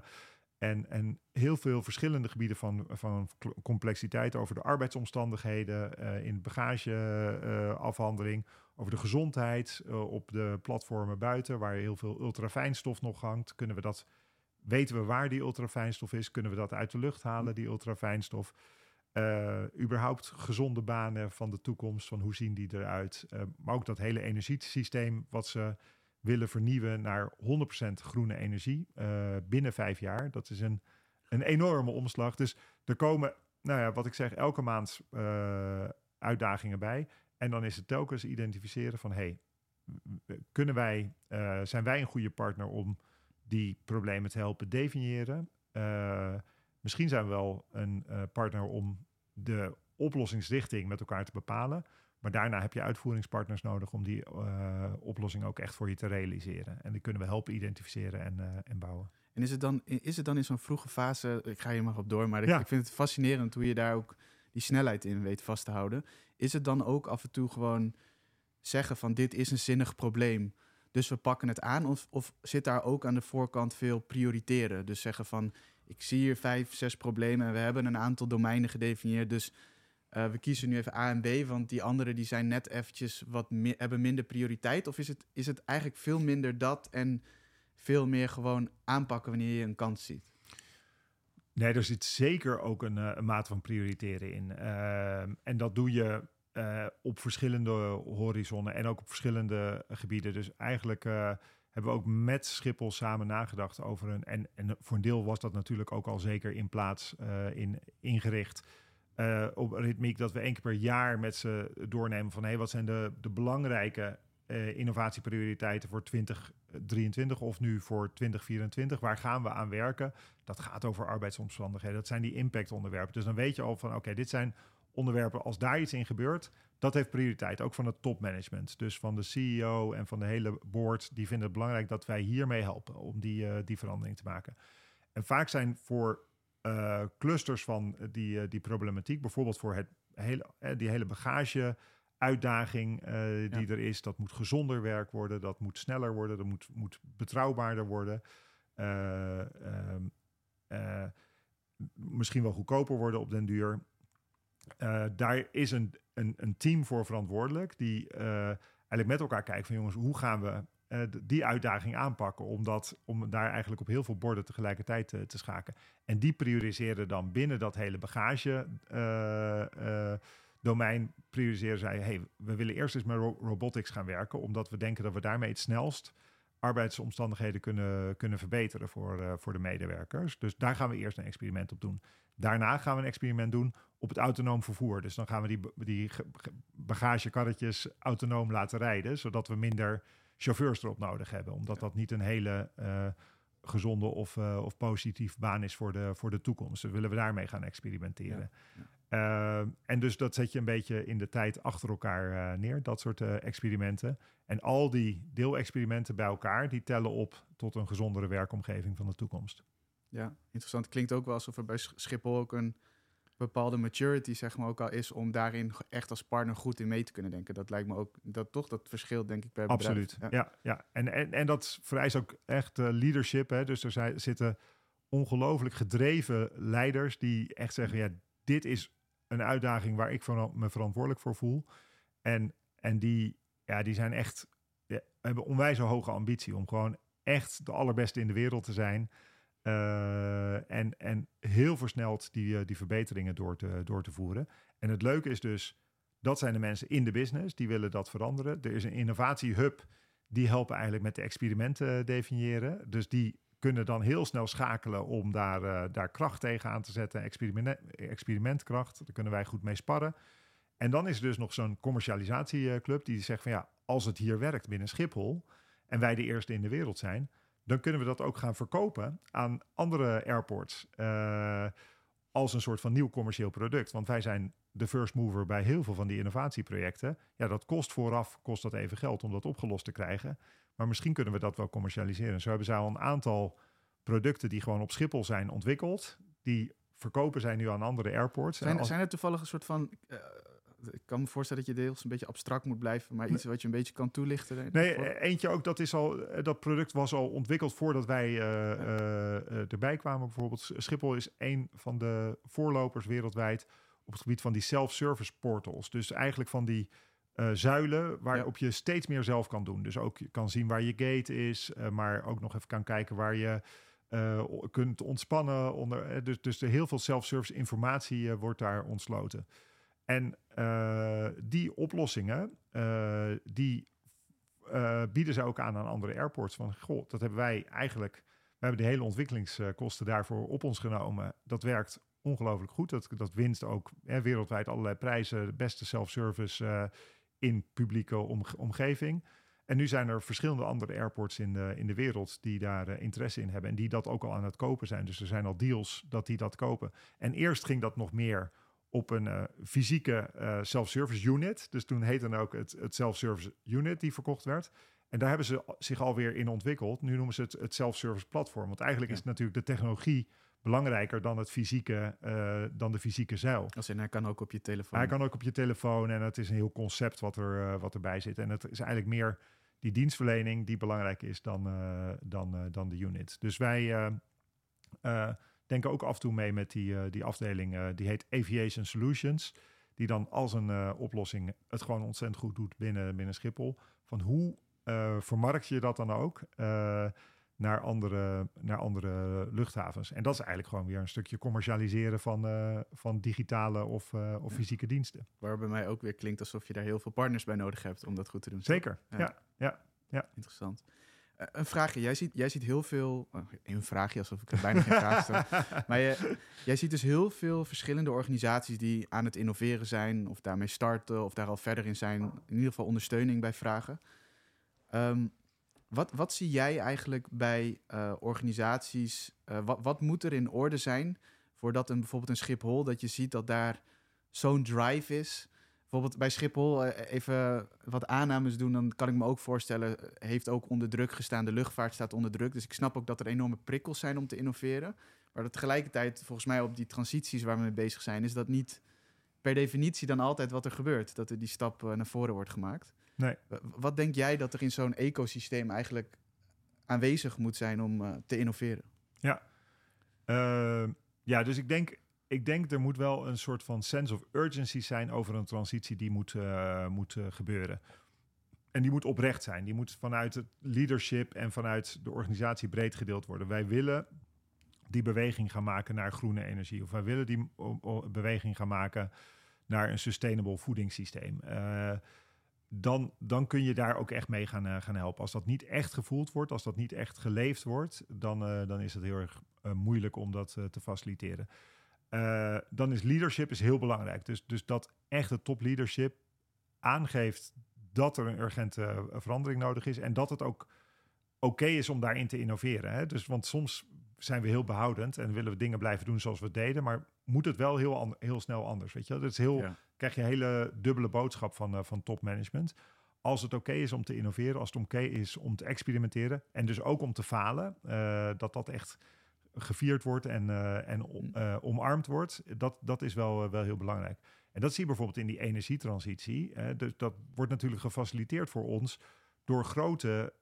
en, en heel veel verschillende gebieden van, van complexiteit over de arbeidsomstandigheden, uh, in bagageafhandeling, uh, over de gezondheid op de platformen buiten, waar heel veel ultrafijnstof nog hangt. Kunnen we dat, weten we waar die ultrafijnstof is? Kunnen we dat uit de lucht halen, die ultrafijnstof? Uh, überhaupt gezonde banen van de toekomst, van hoe zien die eruit. Uh, maar ook dat hele energiesysteem wat ze willen vernieuwen naar 100% groene energie uh, binnen vijf jaar. Dat is een, een enorme omslag. Dus er komen, nou ja, wat ik zeg, elke maand uitdagingen bij. En dan is het telkens identificeren van, hey, kunnen wij, zijn wij een goede partner om die problemen te helpen definiëren? Misschien zijn we wel een partner om de oplossingsrichting met elkaar te bepalen. Maar daarna heb je uitvoeringspartners nodig om die uh, oplossing ook echt voor je te realiseren. En die kunnen we helpen identificeren en, uh, en bouwen. En is het dan, is het dan in zo'n vroege fase, ik ga hier maar op door, maar ik, ik, vind het fascinerend hoe je daar ook die snelheid in weet vast te houden. Is het dan ook af en toe gewoon zeggen van dit is een zinnig probleem, dus we pakken het aan? Of, of zit daar ook aan de voorkant veel prioriteren? Dus zeggen van ik zie hier vijf, zes problemen en we hebben een aantal domeinen gedefinieerd. Dus uh, we kiezen nu even A en B, want die andere die zijn net eventjes wat hebben minder prioriteit. Of is het, is het eigenlijk veel minder dat en veel meer gewoon aanpakken wanneer je een kans ziet? Nee, er zit zeker ook een, uh, een mate van prioriteren in. Uh, en dat doe je uh, op verschillende horizonnen en ook op verschillende gebieden. Dus eigenlijk hebben we ook met Schiphol samen nagedacht over een. En, en voor een deel was dat natuurlijk ook al zeker in plaats uh, in, ingericht. Uh, op ritmiek dat we één keer per jaar met ze doornemen van hé, hey, wat zijn de, de belangrijke uh, innovatieprioriteiten voor 2023 of nu voor 2024? Waar gaan we aan werken? Dat gaat over arbeidsomstandigheden. Dat zijn die impactonderwerpen. Dus dan weet je al van oké, dit zijn onderwerpen. Als daar iets in gebeurt, dat heeft prioriteit, ook van het topmanagement. Dus van de CEO en van de hele board, die vinden het belangrijk dat wij hiermee helpen om die, uh, die verandering te maken. En vaak zijn voor uh, clusters van die, uh, die problematiek, bijvoorbeeld voor het hele, die hele bagage uitdaging die ja. er is, dat moet gezonder werk worden, dat moet sneller worden, dat moet, moet betrouwbaarder worden. Ehm, misschien wel goedkoper worden op den duur daar is een, een, een, team voor verantwoordelijk die uh, eigenlijk met elkaar kijkt van jongens, hoe gaan we uh, die uitdaging aanpakken om, dat, om daar eigenlijk op heel veel borden tegelijkertijd te, te schaken. En die prioriseren dan binnen dat hele bagage domein prioriseren zij, hey, we willen eerst eens met ro robotics gaan werken, omdat we denken dat we daarmee het snelst arbeidsomstandigheden kunnen, kunnen verbeteren voor, voor de medewerkers. Dus daar gaan we eerst een experiment op doen. Daarna gaan we een experiment doen op het autonoom vervoer. Dus dan gaan we die, die bagagekarretjes autonoom laten rijden, zodat we minder chauffeurs erop nodig hebben. Omdat dat niet een hele uh, gezonde of, uh, of positief baan is voor de, voor de toekomst. Dus willen we daarmee gaan experimenteren. Ja. Uh, en dus dat zet je een beetje in de tijd achter elkaar neer, dat soort experimenten. En al die deelexperimenten bij elkaar, die tellen op tot een gezondere werkomgeving van de toekomst. Ja, interessant. Klinkt ook wel alsof er bij Schiphol ook een bepaalde maturity, zeg maar, ook al is om daarin echt als partner goed in mee te kunnen denken. Dat lijkt me ook, dat toch, dat verschil denk ik per bedrijf. Absoluut, ja. ja, ja. En, en, en dat vereist ook echt leadership. Hè? Dus er zijn, zitten ongelooflijk gedreven leiders die echt zeggen, ja, dit is een uitdaging waar ik van, me verantwoordelijk voor voel. En, en die, ja, die zijn echt, ja, hebben onwijs hoge ambitie om gewoon echt de allerbeste in de wereld te zijn. Uh, en, en heel versneld die, eh, die verbeteringen door te, door te voeren. En het leuke is dus, dat zijn de mensen in de business, die willen dat veranderen. Er is een innovatiehub, die helpen eigenlijk met de experimenten definiëren. Dus die kunnen dan heel snel schakelen om daar, uh, daar kracht tegen aan te zetten, experiment, experimentkracht. Daar kunnen wij goed mee sparren. En dan is er dus nog zo'n commercialisatieclub die zegt van ja, als het hier werkt binnen Schiphol en wij de eerste in de wereld zijn, dan kunnen we dat ook gaan verkopen aan andere airports uh, als een soort van nieuw commercieel product. Want wij zijn de first mover bij heel veel van die innovatieprojecten. Ja, dat kost vooraf kost dat even geld om dat opgelost te krijgen. Maar misschien kunnen we dat wel commercialiseren. Zo hebben zij al een aantal producten die gewoon op Schiphol zijn ontwikkeld. Die verkopen zij nu aan andere airports. Zijn, zijn er toevallig een soort van... Uh, ik kan me voorstellen dat je deels een beetje abstract moet blijven, maar iets wat je een beetje kan toelichten. Nee, eentje ook, dat, is al, eh, dat product was al ontwikkeld voordat wij uh, uh, erbij kwamen. Bijvoorbeeld Schiphol is een van de voorlopers wereldwijd op het gebied van die self-service portals. Dus eigenlijk van die uh, zuilen waarop je steeds meer zelf kan doen. Dus ook je kan zien waar je gate is, maar ook nog even kan kijken waar je uh, kunt ontspannen. Onder, dus, dus er heel veel self-service informatie wordt daar ontsloten. En die oplossingen, die bieden ze ook aan aan andere airports. Van, goh, dat hebben wij eigenlijk... We hebben de hele ontwikkelingskosten daarvoor op ons genomen. Dat werkt ongelooflijk goed. Dat, dat winst ook hè, wereldwijd allerlei prijzen. De beste self-service in publieke omgeving. En nu zijn er verschillende andere airports in de, in de wereld die daar interesse in hebben en die dat ook al aan het kopen zijn. Dus er zijn al deals dat die dat kopen. En eerst ging dat nog meer op een uh, fysieke uh, self-service unit. Dus toen heette dan ook het, het self-service unit die verkocht werd. En daar hebben ze zich alweer in ontwikkeld. Nu noemen ze het het self-service platform. Want eigenlijk ja. is natuurlijk de technologie belangrijker dan, het fysieke, uh, dan de fysieke zeil. Als in, hij kan ook op je telefoon. Hij kan ook op je telefoon en het is een heel concept wat, er, wat erbij zit. En het is eigenlijk meer die dienstverlening die belangrijk is dan, dan, dan de unit. Dus wij denken ook af en toe mee met die, die afdeling, die heet Aviation Solutions. Die dan als een oplossing het gewoon ontzettend goed doet binnen, binnen Schiphol. Van hoe vermarkt je dat dan ook? naar andere, naar andere luchthavens. En dat is eigenlijk gewoon weer een stukje commercialiseren van, uh, van digitale of, uh, of fysieke diensten. Waar bij mij ook weer klinkt alsof je daar heel veel partners bij nodig hebt om dat goed te doen. Zeker, ja, ja, ja. Interessant. Een vraagje. Jij ziet, jij ziet heel veel. Oh, een vraagje, alsof ik er bijna geen vraag stel. Maar je, jij ziet dus heel veel verschillende organisaties die aan het innoveren zijn, of daarmee starten, of daar al verder in zijn. In ieder geval ondersteuning bij vragen. Um, wat, wat zie jij eigenlijk bij uh, organisaties? Uh, wat, wat moet er in orde zijn voordat een, bijvoorbeeld een Schiphol, dat je ziet dat daar zo'n drive is? Bijvoorbeeld bij Schiphol, uh, even wat aannames doen, dan kan ik me ook voorstellen, heeft ook onder druk gestaan, de luchtvaart staat onder druk. Dus ik snap ook dat er enorme prikkels zijn om te innoveren. Maar dat tegelijkertijd, volgens mij op die transities waar we mee bezig zijn, is dat niet per definitie dan altijd wat er gebeurt. Dat er die stap naar voren wordt gemaakt. Nee. Wat denk jij dat er in zo'n ecosysteem eigenlijk aanwezig moet zijn om uh, te innoveren? Ja. Uh, ja, dus ik denk ik denk er moet wel een soort van sense of urgency zijn over een transitie die moet, uh, moet uh, gebeuren. En die moet oprecht zijn. Die moet vanuit het leadership en vanuit de organisatie breed gedeeld worden. Wij willen die beweging gaan maken naar groene energie. Of wij willen die beweging gaan maken naar een sustainable voedingssysteem. Uh, dan, dan kun je daar ook echt mee gaan, gaan helpen. Als dat niet echt gevoeld wordt, als dat niet echt geleefd wordt, dan, dan is het heel erg moeilijk om dat te faciliteren. Dan is leadership is heel belangrijk. Dus, dus dat echt het top leadership aangeeft dat er een urgente verandering nodig is en dat het ook oké is om daarin te innoveren. Hè? Dus, want soms zijn we heel behoudend en willen we dingen blijven doen zoals we deden, maar moet het wel heel, heel snel anders. Weet je, dat is heel, krijg je een hele dubbele boodschap van, uh, van topmanagement. Als het oké is om te innoveren, als het oké is om te experimenteren en dus ook om te falen, uh, dat dat echt gevierd wordt en, uh, en omarmd wordt, dat, dat is wel, wel heel belangrijk. En dat zie je bijvoorbeeld in die energietransitie. dus dat wordt natuurlijk gefaciliteerd voor ons door grote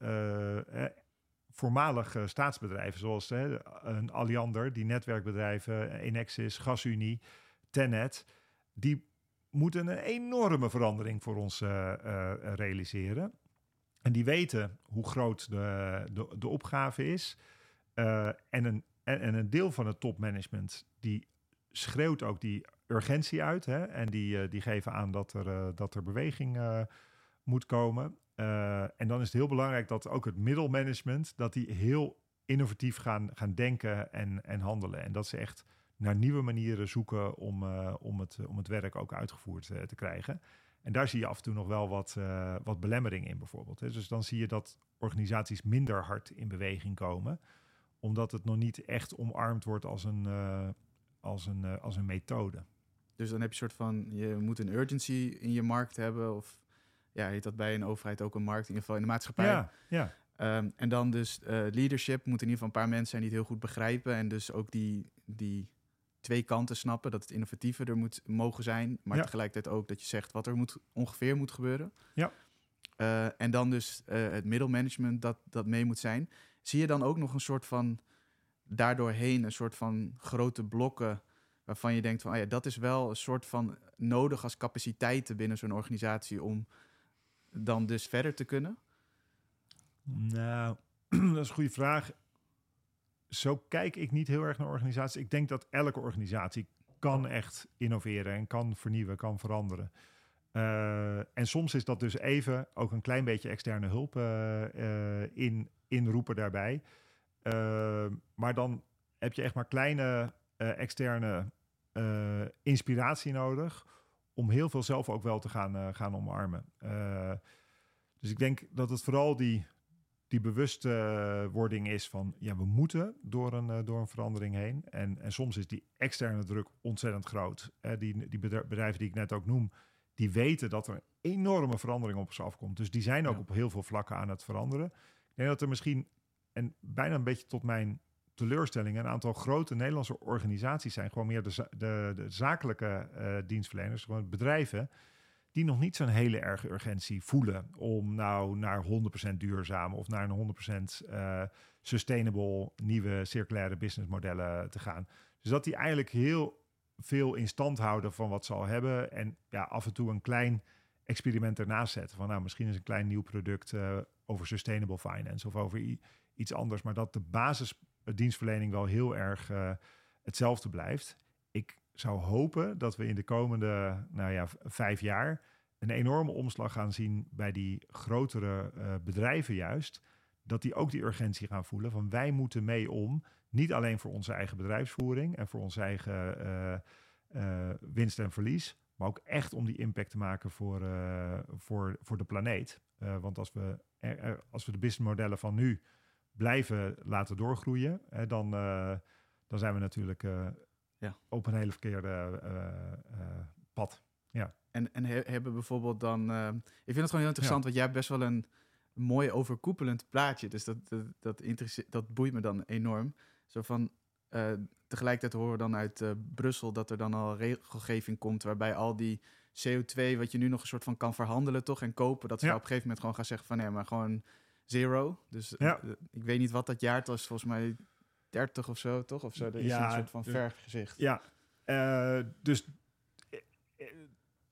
voormalige staatsbedrijven, zoals hè, een Alliander, die netwerkbedrijven, Enexis, GasUnie, Tenet, die moeten een enorme verandering voor ons uh, uh, realiseren. En die weten hoe groot de, de, de opgave is. Uh, en, een, en, en, een deel van het topmanagement die schreeuwt ook die urgentie uit. Hè, en die, die geven aan dat er, dat er beweging moet komen. En dan is het heel belangrijk dat ook het middelmanagement, dat die heel innovatief gaan, gaan denken en, en handelen. En dat ze echt naar nieuwe manieren zoeken om, om, het, om het werk ook uitgevoerd te krijgen. En daar zie je af en toe nog wel wat, wat belemmering in bijvoorbeeld. Hè. Dus dan zie je dat organisaties minder hard in beweging komen, omdat het nog niet echt omarmd wordt als een, als een, als een methode. Dus dan heb je een soort van, je moet een urgency in je markt hebben of ja, heet dat bij een overheid ook een markt, in ieder geval in de maatschappij. Ja, ja. Um, en dan dus uh, leadership moet in ieder geval een paar mensen zijn die het heel goed begrijpen en dus ook die, die twee kanten snappen, dat het innovatiever er moet mogen zijn, maar tegelijkertijd ook dat je zegt wat er moet, ongeveer moet gebeuren. Ja. Uh, en dan dus uh, het middelmanagement dat, dat mee moet zijn. Zie je dan ook nog een soort van daardoorheen een soort van grote blokken waarvan je denkt van oh ja, dat is wel een soort van nodig als capaciteiten binnen zo'n organisatie om dan dus verder te kunnen? Nou, dat is een goede vraag. Zo kijk ik niet heel erg naar organisaties. Ik denk dat elke organisatie kan echt innoveren en kan vernieuwen, kan veranderen. Uh, en soms is dat dus even ook een klein beetje externe hulp uh, uh, in, inroepen daarbij. maar dan heb je echt maar kleine externe inspiratie nodig om heel veel zelf ook wel te gaan, uh, gaan omarmen. Dus ik denk dat het vooral die, die bewustwording is van ja, we moeten door een, door een verandering heen. En, en soms is die externe druk ontzettend groot. die, die bedrijven die ik net ook noem, die weten dat er een enorme verandering op ze afkomt. Dus die zijn ook ja. op heel veel vlakken aan het veranderen. Denk dat er misschien, en bijna een beetje tot mijn teleurstellingen. Een aantal grote Nederlandse organisaties zijn gewoon meer de, de, de zakelijke uh, dienstverleners, gewoon bedrijven, die nog niet zo'n hele erge urgentie voelen om nou naar 100% duurzaam of naar een 100% uh, eh, sustainable nieuwe circulaire businessmodellen te gaan. Dus dat die eigenlijk heel veel in stand houden van wat ze al hebben en ja, af en toe een klein experiment ernaast zetten. Van nou, misschien is een klein nieuw product uh, over sustainable finance of over iets anders, maar dat de basis dienstverlening wel heel erg uh, hetzelfde blijft. Ik zou hopen dat we in de komende nou ja, vijf jaar een enorme omslag gaan zien bij die grotere uh, bedrijven juist. Dat die ook die urgentie gaan voelen van wij moeten mee om. Niet alleen voor onze eigen bedrijfsvoering en voor onze eigen winst en verlies. Maar ook echt om die impact te maken voor, voor, voor de planeet. want als we, als we de businessmodellen van nu blijven laten doorgroeien, hè, dan, uh, dan zijn we natuurlijk ja. op een hele verkeerde pad. Ja. En, en he hebben bijvoorbeeld dan. ik vind het gewoon heel interessant, ja. want jij hebt best wel een mooi overkoepelend plaatje. Dus dat, dat, dat, dat boeit me dan enorm. Zo van. Tegelijkertijd horen we dan uit Brussel dat er dan al regelgeving komt waarbij al die CO2, wat je nu nog een soort van kan verhandelen, toch? En kopen, dat ze ja. op een gegeven moment gewoon gaan zeggen van nee, maar gewoon zero. Dus ja. uh, ik weet niet wat dat jaartal is, volgens mij 30 of zo, toch? Of zo, dat is ja, een soort van vergezicht. Ja, dus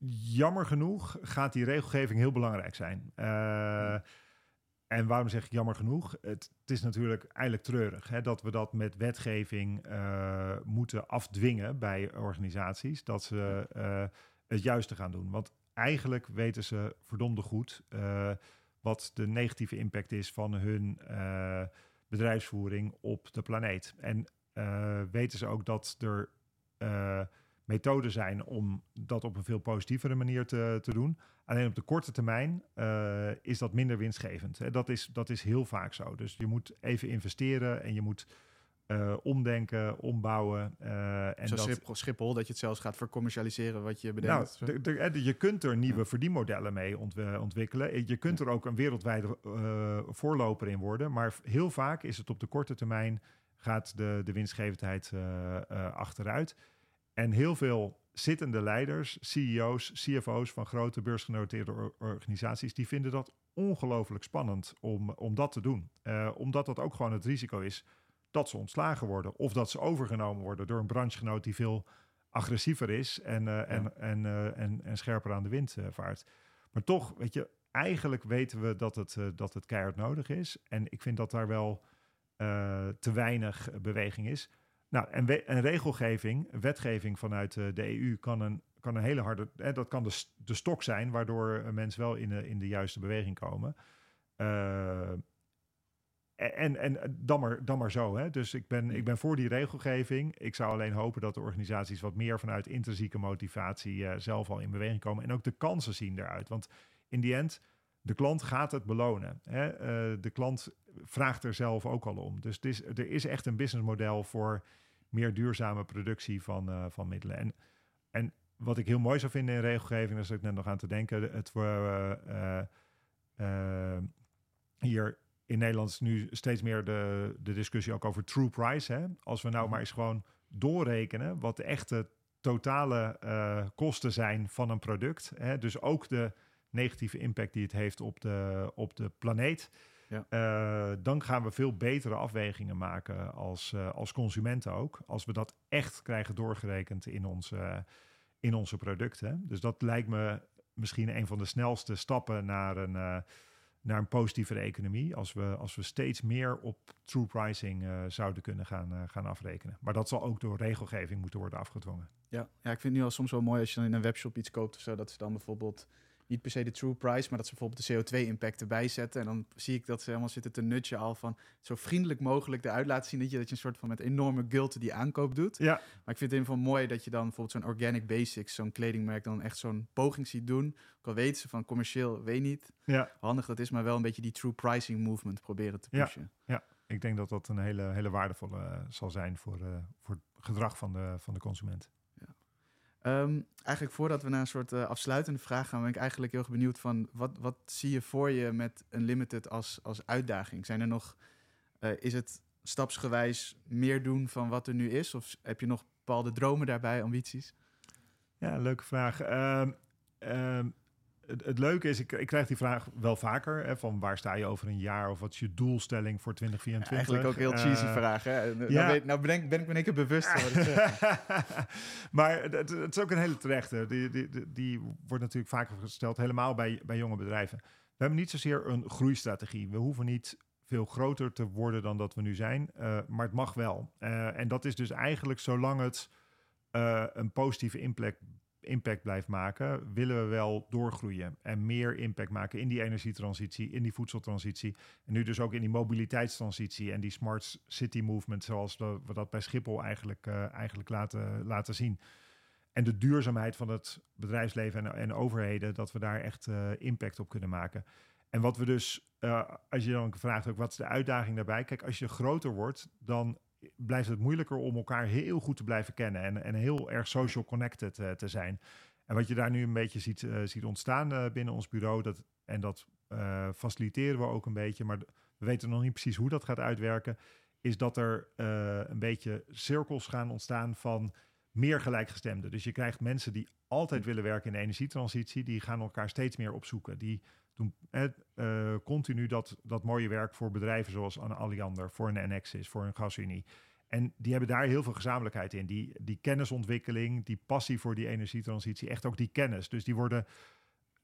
jammer genoeg gaat die regelgeving heel belangrijk zijn. En waarom zeg ik jammer genoeg? Het, het is natuurlijk eigenlijk treurig hè, dat we dat met wetgeving uh, moeten afdwingen bij organisaties. Dat ze uh, het juiste gaan doen. Want eigenlijk weten ze verdomde goed uh, wat de negatieve impact is van hun bedrijfsvoering op de planeet. En weten ze ook dat er methoden zijn om dat op een veel positievere manier te, te doen. Alleen op de korte termijn uh, is dat minder winstgevend. Dat, is, dat is heel vaak zo. Dus je moet even investeren en je moet uh, omdenken, ombouwen. Uh, en Zoals dat, Schiphol, dat je het zelfs gaat vercommercialiseren wat je bedenkt. Nou, je kunt er nieuwe ja. verdienmodellen mee ontwikkelen. Je kunt ja. er ook een wereldwijde voorloper in worden. Maar heel vaak is het op de korte termijn gaat de, de winstgevendheid achteruit. En heel veel zittende leiders, CEO's, CFO's van grote beursgenoteerde organisaties, die vinden dat ongelooflijk spannend om, om dat te doen. Uh, omdat dat ook gewoon het risico is dat ze ontslagen worden of dat ze overgenomen worden door een branchegenoot die veel agressiever is en, uh, ja. en, en, uh, en, en scherper aan de wind vaart. Maar toch, weet je, eigenlijk weten we dat het, dat het keihard nodig is. En ik vind dat daar wel te weinig beweging is. Nou, en, en regelgeving, wetgeving vanuit uh, de EU kan een, kan een hele harde... Hè, dat kan de, de stok zijn waardoor mensen wel in de, in de juiste beweging komen. Uh, en, en dan, maar, dan maar zo. Hè? Dus ik ben, ik ben voor die regelgeving. Ik zou alleen hopen dat de organisaties wat meer vanuit intrinsieke motivatie uh, zelf al in beweging komen. En ook de kansen zien eruit. Want in die end, de klant gaat het belonen. Hè? Uh, de klant vraagt er zelf ook al om. Dus is, er is echt een businessmodel voor meer duurzame productie van, uh, van middelen. En, en wat ik heel mooi zou vinden in regelgeving, is ik net nog aan te denken, het uh, uh, hier in Nederland is nu steeds meer de, de discussie ook over true price. Hè? Als we nou mhm. maar eens gewoon doorrekenen wat de echte totale kosten zijn van een product. Hè? Dus ook de negatieve impact die het heeft op de, op de planeet. Ja. Uh, dan gaan we veel betere afwegingen maken als, uh, als consumenten ook. Als we dat echt krijgen doorgerekend in onze, in onze producten. Dus dat lijkt me misschien een van de snelste stappen naar een, uh, naar een positievere economie. Als we, als we steeds meer op true pricing zouden kunnen gaan, gaan afrekenen. Maar dat zal ook door regelgeving moeten worden afgedwongen. Ja, ja, ik vind het nu al soms wel mooi als je dan in een webshop iets koopt of zo, dat ze dan bijvoorbeeld niet per se de true price, maar dat ze bijvoorbeeld de CO2-impact erbij zetten. En dan zie ik dat ze helemaal zitten te nutje al van zo vriendelijk mogelijk eruit laten zien dat je, dat je een soort van met enorme guilt die aankoop doet. Ja. Maar ik vind het in ieder geval mooi dat je dan bijvoorbeeld zo'n Organic Basics, zo'n kledingmerk, dan echt zo'n poging ziet doen. Ook al weten ze van commercieel, weet niet ja. handig dat is, maar wel een beetje die true pricing movement proberen te pushen. Ja, ja. ik denk dat dat een hele, hele waardevolle uh, zal zijn voor, uh, voor het gedrag van de, van de consument. Um, eigenlijk voordat we naar een soort uh, afsluitende vraag gaan, ben ik eigenlijk heel benieuwd van wat, wat zie je voor je met een limited als, als uitdaging? Zijn er nog, uh, is het stapsgewijs meer doen van wat er nu is? Of heb je nog bepaalde dromen daarbij, ambities? Ja, leuke vraag. Uh, het, leuke is, ik, ik, krijg die vraag wel vaker, hè, van waar sta je over een jaar of wat is je doelstelling voor 2024? eigenlijk ook heel cheesy uh, vraag, hè? Nou, ja. nou, nou ben, ik, ben ik me een keer bewust maar het, het, is ook een hele terechte, die, die, die, die, wordt natuurlijk vaker gesteld, helemaal bij, bij jonge bedrijven. We hebben niet zozeer een groeistrategie. We hoeven niet veel groter te worden dan dat we nu zijn, uh, maar het mag wel. Uh, en dat is dus eigenlijk zolang het een positieve impact impact blijft maken, willen we wel doorgroeien en meer impact maken in die energietransitie, in die voedseltransitie en nu dus ook in die mobiliteitstransitie en die smart city movement, zoals we, dat bij Schiphol eigenlijk, uh, eigenlijk laten, laten zien. En de duurzaamheid van het bedrijfsleven en, en overheden, dat we daar echt uh, impact op kunnen maken. En wat we dus, uh, als je dan vraagt ook wat is de uitdaging daarbij? Kijk, als je groter wordt, dan blijft het moeilijker om elkaar heel goed te blijven kennen en, en heel erg social connected uh, te zijn. En wat je daar nu een beetje ziet, uh, ziet ontstaan uh, binnen ons bureau, dat, en dat faciliteren we ook een beetje, maar we weten nog niet precies hoe dat gaat uitwerken, is dat er een beetje cirkels gaan ontstaan van meer gelijkgestemden. Dus je krijgt mensen die altijd willen werken in de energietransitie, die gaan elkaar steeds meer opzoeken. Die doen continu dat, dat mooie werk voor bedrijven zoals een Alliander, voor een Enexis, voor een GasUnie. En die hebben daar heel veel gezamenlijkheid in. Die, die kennisontwikkeling, die passie voor die energietransitie, echt ook die kennis. Dus die worden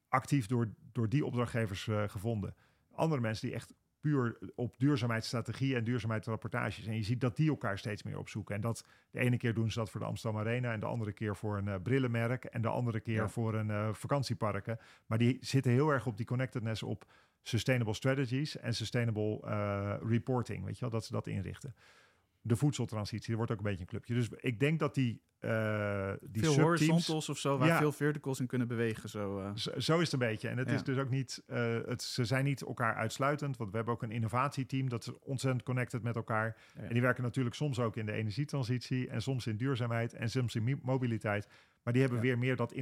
actief door, door die opdrachtgevers uh, gevonden. Andere mensen die echt puur op duurzaamheidsstrategie en duurzaamheidsrapportages. En je ziet dat die elkaar steeds meer opzoeken. En dat de ene keer doen ze dat voor de Amsterdam Arena en de andere keer voor een uh, brillenmerk en de andere keer voor een uh, vakantieparken. Maar die zitten heel erg op die connectedness op sustainable strategies en sustainable uh, reporting. Weet je wel, dat ze dat inrichten de voedseltransitie. Er wordt ook een beetje een clubje. Dus ik denk dat die, uh, die veel horizontals of zo, waar veel verticals in kunnen bewegen. Zo, uh. zo, is het een beetje. En het is dus ook niet, uh, het, ze zijn niet elkaar uitsluitend. Want we hebben ook een innovatieteam dat is ontzettend connected met elkaar. Ja. En die werken natuurlijk soms ook in de energietransitie en soms in duurzaamheid en soms in mobiliteit. Maar die hebben weer meer dat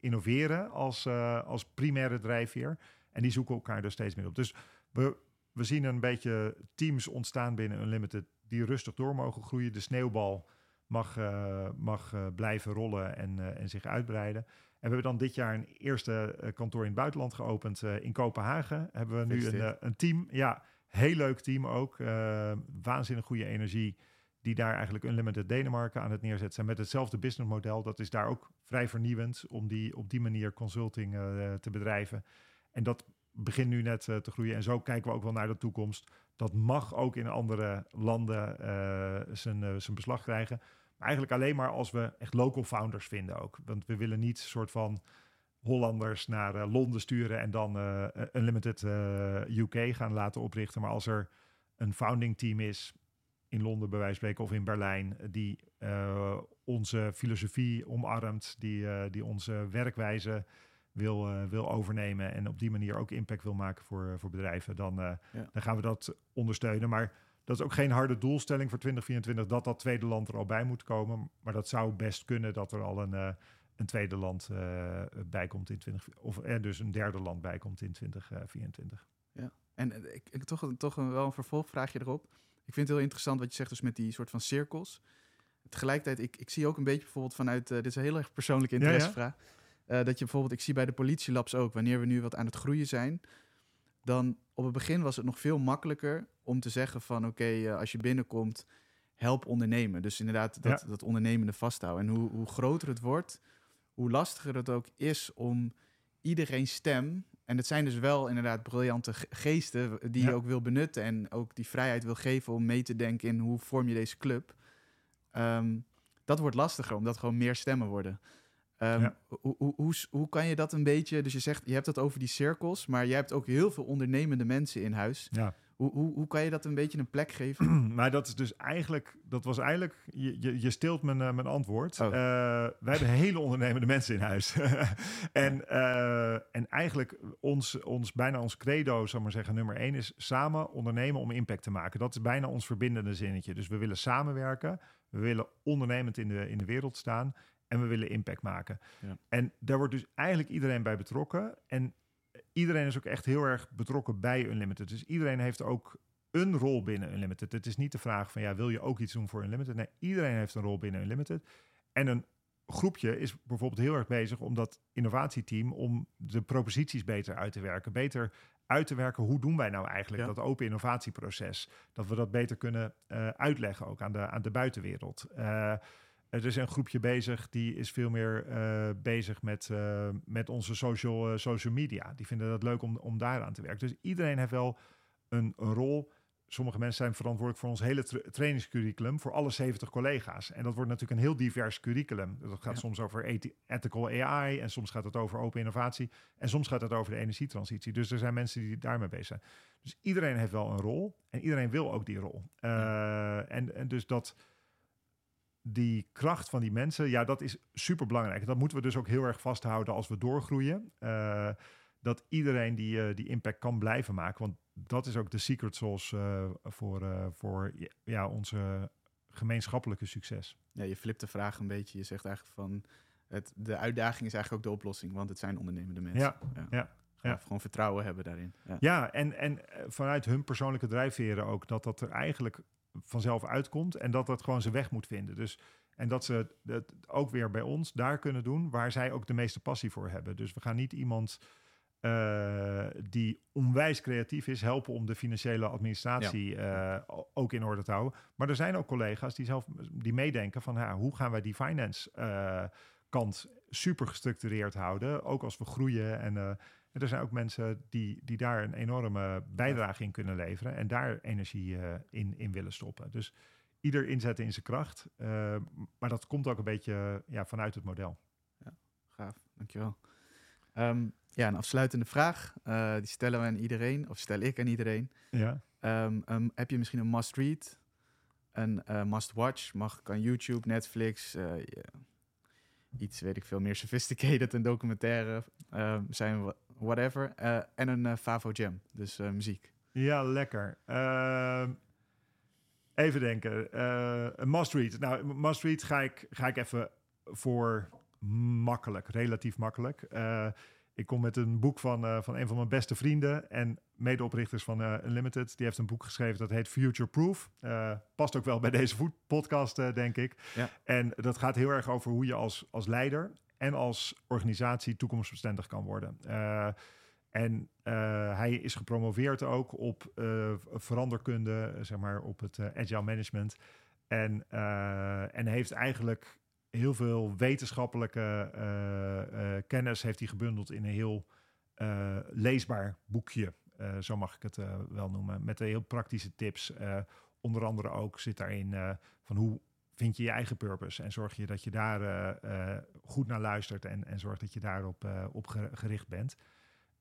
innoveren als, als primaire drijfveer. En die zoeken elkaar dus steeds meer op. Dus we, we zien een beetje teams ontstaan binnen Unlimited die rustig door mogen groeien. De sneeuwbal mag, uh, mag uh, blijven rollen en, uh, en zich uitbreiden. En we hebben dan dit jaar een eerste kantoor in het buitenland geopend in Kopenhagen. Hebben we nu een, een team. Ja, heel leuk team ook. waanzinnig goede energie. Die daar eigenlijk Unlimited Denemarken aan het neerzetten zijn met hetzelfde businessmodel. Dat is daar ook vrij vernieuwend om die op die manier consulting te bedrijven. En dat begint nu net te groeien. En zo kijken we ook wel naar de toekomst. Dat mag ook in andere landen uh, zijn, uh, zijn beslag krijgen. Maar eigenlijk alleen maar als we echt local founders vinden ook. Want we willen niet een soort van Hollanders naar Londen sturen en dan Unlimited UK gaan laten oprichten. Maar als er een founding team is in Londen bij wijze van spreken of in Berlijn, die onze filosofie omarmt, die, die onze werkwijze wil, uh, wil overnemen en op die manier ook impact wil maken voor, uh, voor bedrijven, dan, ja. dan gaan we dat ondersteunen. Maar dat is ook geen harde doelstelling voor 2024 dat dat tweede land er al bij moet komen. Maar dat zou best kunnen dat er al een, een tweede land bij komt in 20, of er dus een derde land bij komt in 2024. Ja, en ik, ik toch, toch een, wel een vervolgvraagje erop. Ik vind het heel interessant wat je zegt dus met die soort van cirkels. Tegelijkertijd, ik, ik zie ook een beetje bijvoorbeeld vanuit, dit is een heel erg persoonlijke interessevraag. Ja, ja uh, dat je bijvoorbeeld, ik zie bij de politielabs ook, wanneer we nu wat aan het groeien zijn, dan op het begin was het nog veel makkelijker om te zeggen van oké, okay, uh, als je binnenkomt, help ondernemen. Dus inderdaad dat, ja. dat ondernemende vasthouden. En hoe, hoe groter het wordt, hoe lastiger het ook is om iedereen stem. En het zijn dus wel inderdaad briljante geesten die ja. je ook wil benutten en ook die vrijheid wil geven om mee te denken in hoe vorm je deze club. Um, dat wordt lastiger, omdat gewoon meer stemmen worden. Um, ja. hoe, hoe, hoe, hoe, kan je dat een beetje... Dus je zegt, je hebt het over die cirkels... maar jij hebt ook heel veel ondernemende mensen in huis. Ja. Hoe, hoe, hoe kan je dat een beetje een plek geven? maar dat is dus eigenlijk... Dat was eigenlijk... Je, je, je stilt mijn, uh, mijn antwoord. Oh. Uh, wij hebben hele ondernemende mensen in huis. en, uh, en eigenlijk ons, ons, bijna ons credo, zal maar zeggen, nummer één is samen ondernemen om impact te maken. Dat is bijna ons verbindende zinnetje. Dus we willen samenwerken. We willen ondernemend in de, in de wereld staan. En we willen impact maken. Ja. En daar wordt dus eigenlijk iedereen bij betrokken. En iedereen is ook echt heel erg betrokken bij Unlimited. Dus iedereen heeft ook een rol binnen Unlimited. Het is niet de vraag van ja, wil je ook iets doen voor Unlimited? Nee, iedereen heeft een rol binnen Unlimited. En een groepje is bijvoorbeeld heel erg bezig om dat innovatieteam om de proposities beter uit te werken, beter uit te werken. Hoe doen wij nou eigenlijk ja. dat open innovatieproces? Dat we dat beter kunnen uh, uitleggen ook aan de, aan de buitenwereld. Uh, er is een groepje bezig die is veel meer uh, bezig met, uh, met onze social, uh, social media. Die vinden het leuk om, om daaraan te werken. Dus iedereen heeft wel een, een rol. Sommige mensen zijn verantwoordelijk voor ons hele tra trainingscurriculum voor alle 70 collega's. En dat wordt natuurlijk een heel divers curriculum. Dat gaat ja. soms over ethical AI en soms gaat het over open innovatie en soms gaat het over de energietransitie. Dus er zijn mensen die daarmee bezig zijn. Dus iedereen heeft wel een rol en iedereen wil ook die rol. Ja. en, en dus dat die kracht van die mensen, ja, dat is super belangrijk. Dat moeten we dus ook heel erg vasthouden als we doorgroeien. Uh, dat iedereen die, uh, die impact kan blijven maken. Want dat is ook de secret sauce uh, voor, voor ja, onze gemeenschappelijke succes. Ja, je flipt de vraag een beetje. Je zegt eigenlijk van het, de uitdaging is eigenlijk ook de oplossing, want het zijn ondernemende mensen. Ja, ja. ja. Ja. Gewoon vertrouwen hebben daarin. Ja, ja en, en vanuit hun persoonlijke drijfveren ook, dat dat er eigenlijk vanzelf uitkomt en dat dat gewoon zijn weg moet vinden. Dus, en dat ze het ook weer bij ons daar kunnen doen waar zij ook de meeste passie voor hebben. Dus we gaan niet iemand eh, die onwijs creatief is, helpen om de financiële administratie eh, ook in orde te houden. Maar er zijn ook collega's die zelf die meedenken van ja, hoe gaan wij die finance eh, kant super gestructureerd houden, ook als we groeien. En, en er zijn ook mensen die, die daar een enorme bijdrage in kunnen leveren en daar energie eh, in, in willen stoppen. Dus ieder inzetten in zijn kracht. eh, maar dat komt ook een beetje ja, vanuit het model. Gaaf, dankjewel. Ehm ja, een afsluitende vraag. eh, die stellen we aan iedereen, of stel ik aan iedereen. Ja. Ehm, ehm, heb je misschien een must-read, een must-watch? Mag kan YouTube, Netflix, ja, iets weet ik veel meer sophisticated, een documentaire zijn, whatever. Eh, en een eh, Favo Jam, dus eh, muziek. Ja, lekker. Ehm, even denken. Een must-read. Nou, een must-read ga ik, ga ik even voor makkelijk, relatief makkelijk. Ik kom met een boek van, van een van mijn beste vrienden en medeoprichters van Unlimited. Die heeft een boek geschreven dat heet Future Proof. Past ook wel bij deze podcast, denk ik. Ja. En dat gaat heel erg over hoe je als, als leider en als organisatie toekomstbestendig kan worden. Eh, en eh, hij is gepromoveerd ook op eh, veranderkunde, zeg maar op het agile management. En, en heeft eigenlijk heel veel wetenschappelijke kennis heeft hij gebundeld in een heel leesbaar boekje. Zo mag ik het wel noemen. Met heel praktische tips. Onder andere ook zit daarin van hoe vind je je eigen purpose. En zorg je dat je daar eh, eh, goed naar luistert. En, en zorg dat je daarop eh, op ge- gericht bent.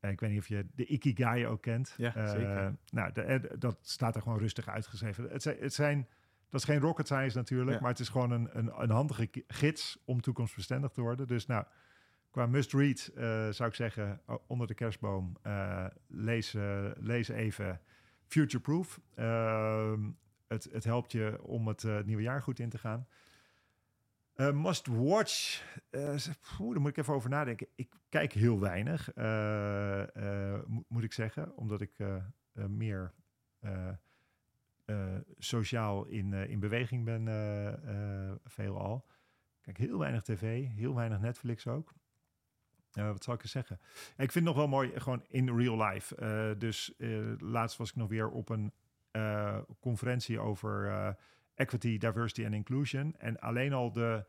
Ik weet niet of je de Ikigai ook kent. Ja, zeker. Nou, de- dat staat er gewoon rustig uitgeschreven. Het zijn, het zijn, dat is geen rocket science natuurlijk, Ja. maar het is gewoon een, een, een handige gids om toekomstbestendig te worden. Dus nou, qua must-read zou ik zeggen, onder de kerstboom, eh, lees, lees even Future Proof. Het, het helpt je om het eh, nieuwe jaar goed in te gaan. Eh, must watch. Eh, daar moet ik even over nadenken. Ik kijk heel weinig, mo- moet ik zeggen, omdat ik meer sociaal in, in beweging ben, veelal. Ik kijk heel weinig tv, heel weinig Netflix ook. Wat zal ik eens zeggen? Ik vind het nog wel mooi, gewoon in real life. Dus laatst was ik nog weer op een eh, conferentie over eh, equity, diversity en inclusion. En alleen al de,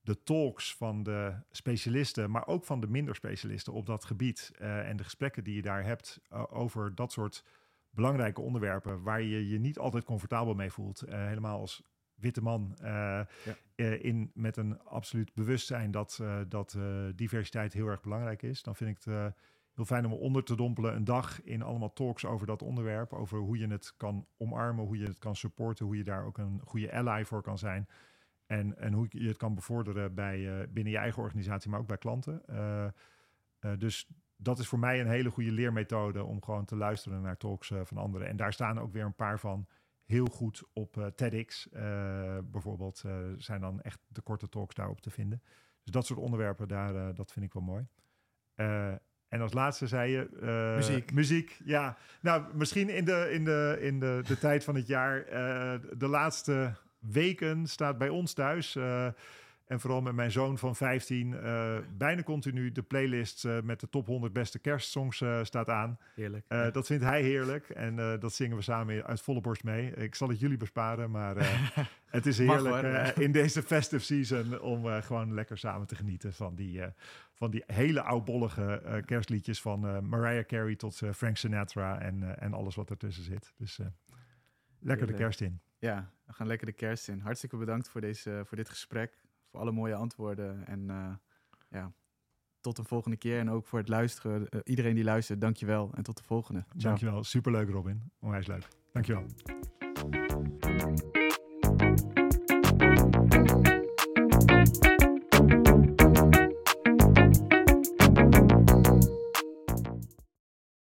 de talks van de specialisten, maar ook van de minder specialisten op dat gebied. eh, en de gesprekken die je daar hebt over dat soort belangrijke onderwerpen waar je je niet altijd comfortabel mee voelt. Helemaal als witte man in, met een absoluut bewustzijn dat, dat diversiteit heel erg belangrijk is. Dan vind ik het heel fijn om onder te dompelen een dag in allemaal talks over dat onderwerp. Over hoe je het kan omarmen, hoe je het kan supporten, hoe je daar ook een goede ally voor kan zijn. En, en hoe je het kan bevorderen bij, eh, binnen je eigen organisatie, maar ook bij klanten. Eh, eh, dus dat is voor mij een hele goede leermethode om gewoon te luisteren naar talks van anderen. En daar staan ook weer een paar van heel goed op TEDx. bijvoorbeeld zijn dan echt de korte talks daarop te vinden. Dus dat soort onderwerpen, daar, dat vind ik wel mooi. Eh, en als laatste zei je... eh, Muziek. Muziek, ja. Nou, misschien in de, in de, in de, de tijd van het jaar. eh, de laatste weken staat bij ons thuis... en vooral met mijn zoon van 15, eh, bijna continu de playlist eh, met de top 100 beste kerstsongs eh, staat aan. Heerlijk. Dat vindt hij heerlijk en dat zingen we samen uit volle borst mee. Ik zal het jullie besparen, maar het is heerlijk hoor. in deze festive season om gewoon lekker samen te genieten van die, van die hele oudbollige kerstliedjes van Mariah Carey tot Frank Sinatra en, en alles wat ertussen zit. Dus lekker de kerst in. Ja, we gaan lekker de kerst in. Hartstikke bedankt voor, deze, voor dit gesprek. Alle mooie antwoorden. En eh, ja, tot de volgende keer. En ook voor het luisteren. Eh, iedereen die luistert, dankjewel. En tot de volgende. Ciao. Dankjewel, superleuk Robin. Onwijs leuk. Dankjewel.